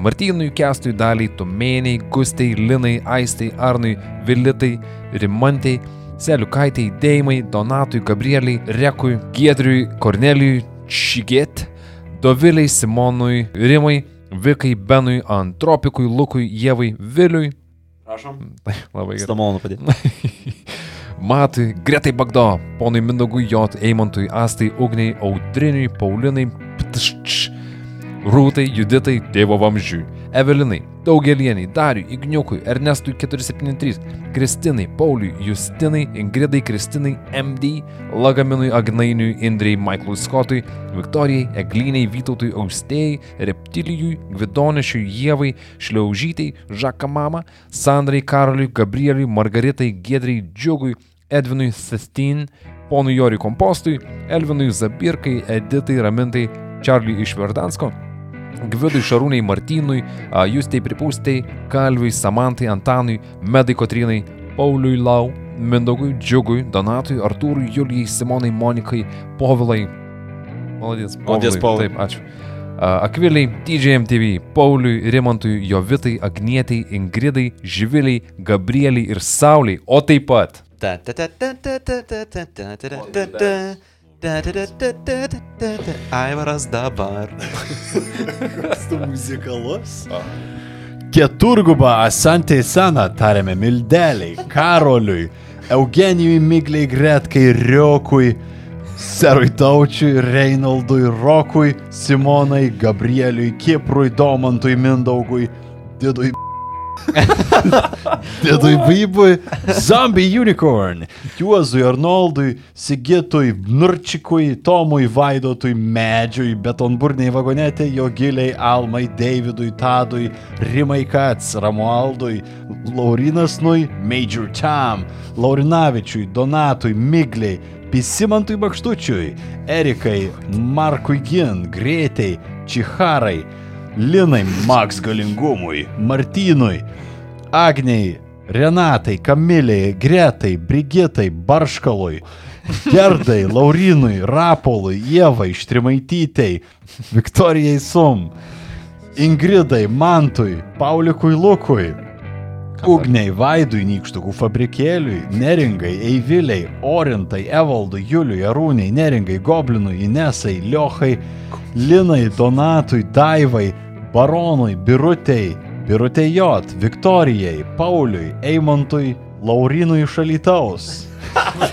Martynui, Kestui, Daliai, Tumėniai, Gustai, Linai, Aistai, Arnui, Vilitai, Rimantai, Seliukaitai, Deimai, Donatui, Gabrieliai, Rekui, Giedriui, Kornelijui, Čigėt, Doviliai, Simonui, Rimai, Vikai, Benui, Antropikui, Lukui, Jėvai, Viliui. Prašom. (laughs) Labai gerai. Stamalonu padėti. (laughs) Matui, Gretai Bagdo, ponui Mindogui Jot, Eimantui, Astai, Ugniai, Audriniui, Paulinai, Ptšč, Rūtai, Juditai, Tėvo Vamzdžiui, Evelinai, Daugelieniai, Dariui, Igniukui, Ernestui 473, Kristinai, Pauliui, Justinai, Ingridai, Kristinai, MD, Lagaminui, Agnainiui, Indrei, Michaelui Scottui, Viktorijai, Egliniai, Vytautui, Austėjai, Reptilijui, Gvidonešiui, Jėvai, Šliaužytai, Žakamama, Sandrai, Karoliui, Gabrieliui, Margaritai, Gedrai, Džiugui, Edvinui, Sestin, ponui Joriui Kompostui, Elvinui Zabirkai, Editai, Ramintai, Čarliui iš Verdansko, Gvidui Šarūnai Martynui, a, Justai Pripūstai, Kalviui, Samantai, Antanui, Medai Kotrinai, Pauliui Lau, Mindaugui, Džiugui, Donatui, Artūrui, Julijai, Simonai, Monikai, Povilai. Maladės, Maladės, Povilai. Taip, ačiū. Akviliai, TJMTV, Pauliui, Rimantui, Jovitai, Agnietai, Ingridai, Živiliai, Gabrieliai ir Sauliai, o taip pat Ta, ta, ta, ta, ta, ta, ta, ta, ta, ta, ta, ta, ta, ta, ta. Aivaras dabar. Tu muzikalus? Keturguba Asantė Sena tarėme Mildeliai, Karoliui, Eugenijui Migliai Gretkai, Riokui, Serui Taučiui, Reinaldui, Rokui, Simonai, Gabrieliui, Kiprui, Domantui, Mindaugui, Didui. (laughs) Didui Bybui, Zombie Unicorn, Juozui Arnoldui, Sigitui, Nurčikui, Tomui Vaidotui, Medžiui, Betonburniai vagonetė, Jogiliai, Almai, Davidui, Tadui, Rimai Kats, Ramualdui, Laurinas Nui, Major Tam, Laurinavičiui, Donatui, Migliai, Pisimantui Bakštučiui, Erikai, Markui Gin, Greitai, Čiharai, Linai, Max Galingumui, Martynui, Agniai, Renatai, Kamiliai, Gretai, Brigitai, Barškalui, Gerdai, (laughs) Laurinui, Rapolui, Ievai, Štrimaitytei, Viktorijai Sum, Ingridai, Mantui, Paulikui Lukui, Ugniai, Vaidui, Nykštukų fabrikėliui, Neringai, Eiviliai, Orintai, Evaldui, Juliui, Arūniai, Neringai, Goblinui, Inesai, Liochai, Linai, Donatui, Daivai, Baronui, Birutei, Birutei Jot, Viktorijai, Pauliui, Eimontui, Laurinui Šalitaus.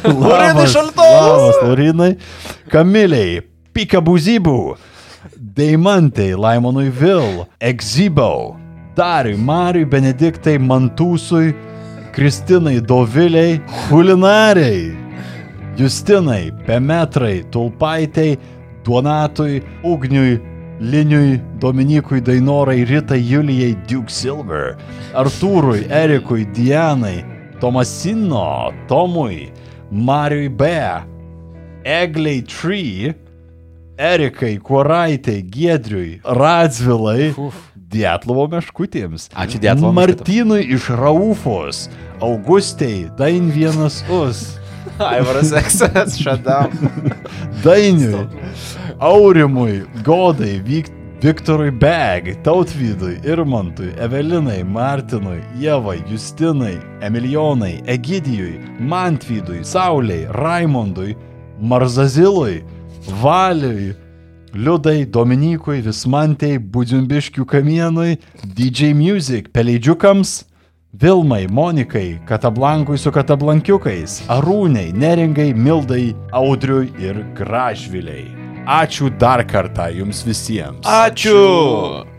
Laurinai (laughs) Šalitaus! Laurinai. Kamiliai, Pikabuzybų, Deimantai, Laimonui Vil, Exibau, Dariui, Mariui, Benediktai, Mantūsui, Kristinai, Doviliai, Kulinariai, Justinai, Pemetrai, Tulpaitei, Donatui, Ugniui, Liniui, Dominikui, Dainorai, Ritai, Julijai, Duke Silver, Artūrui, Erikui, Dianai, Tomasino, Tomui, Mariui B, Egliai Tree, Erikai, Kuoraitai, Giedriui, Radzvilai, Dietlovo meškutėms. Ačiū Dietlovo Martynui iš Raufos, Augustei, Dain vienas Us, (laughs) Aivaras Eksas, šadam. Dainiui, Aurimui, Godai, Vyk, Viktorui Beg, Tautvydui, Irmantui, Evelinai, Martinui, Jevai, Justinai, Emilionai, Egidijui, Mantvydui, Sauliai, Raimondui, Marzazilui, Valiui, Liudai, Dominikui, Vismantei, Budzimbiškių kamienui, DJ Music, Peleidžiukams, Vilmai, Monikai, Katablankui su Katablankiukais, Arūnei, Neringai, Mildai, Audriui ir Gražviliai. Ačiū dar kartą jums visiems. Ačiū.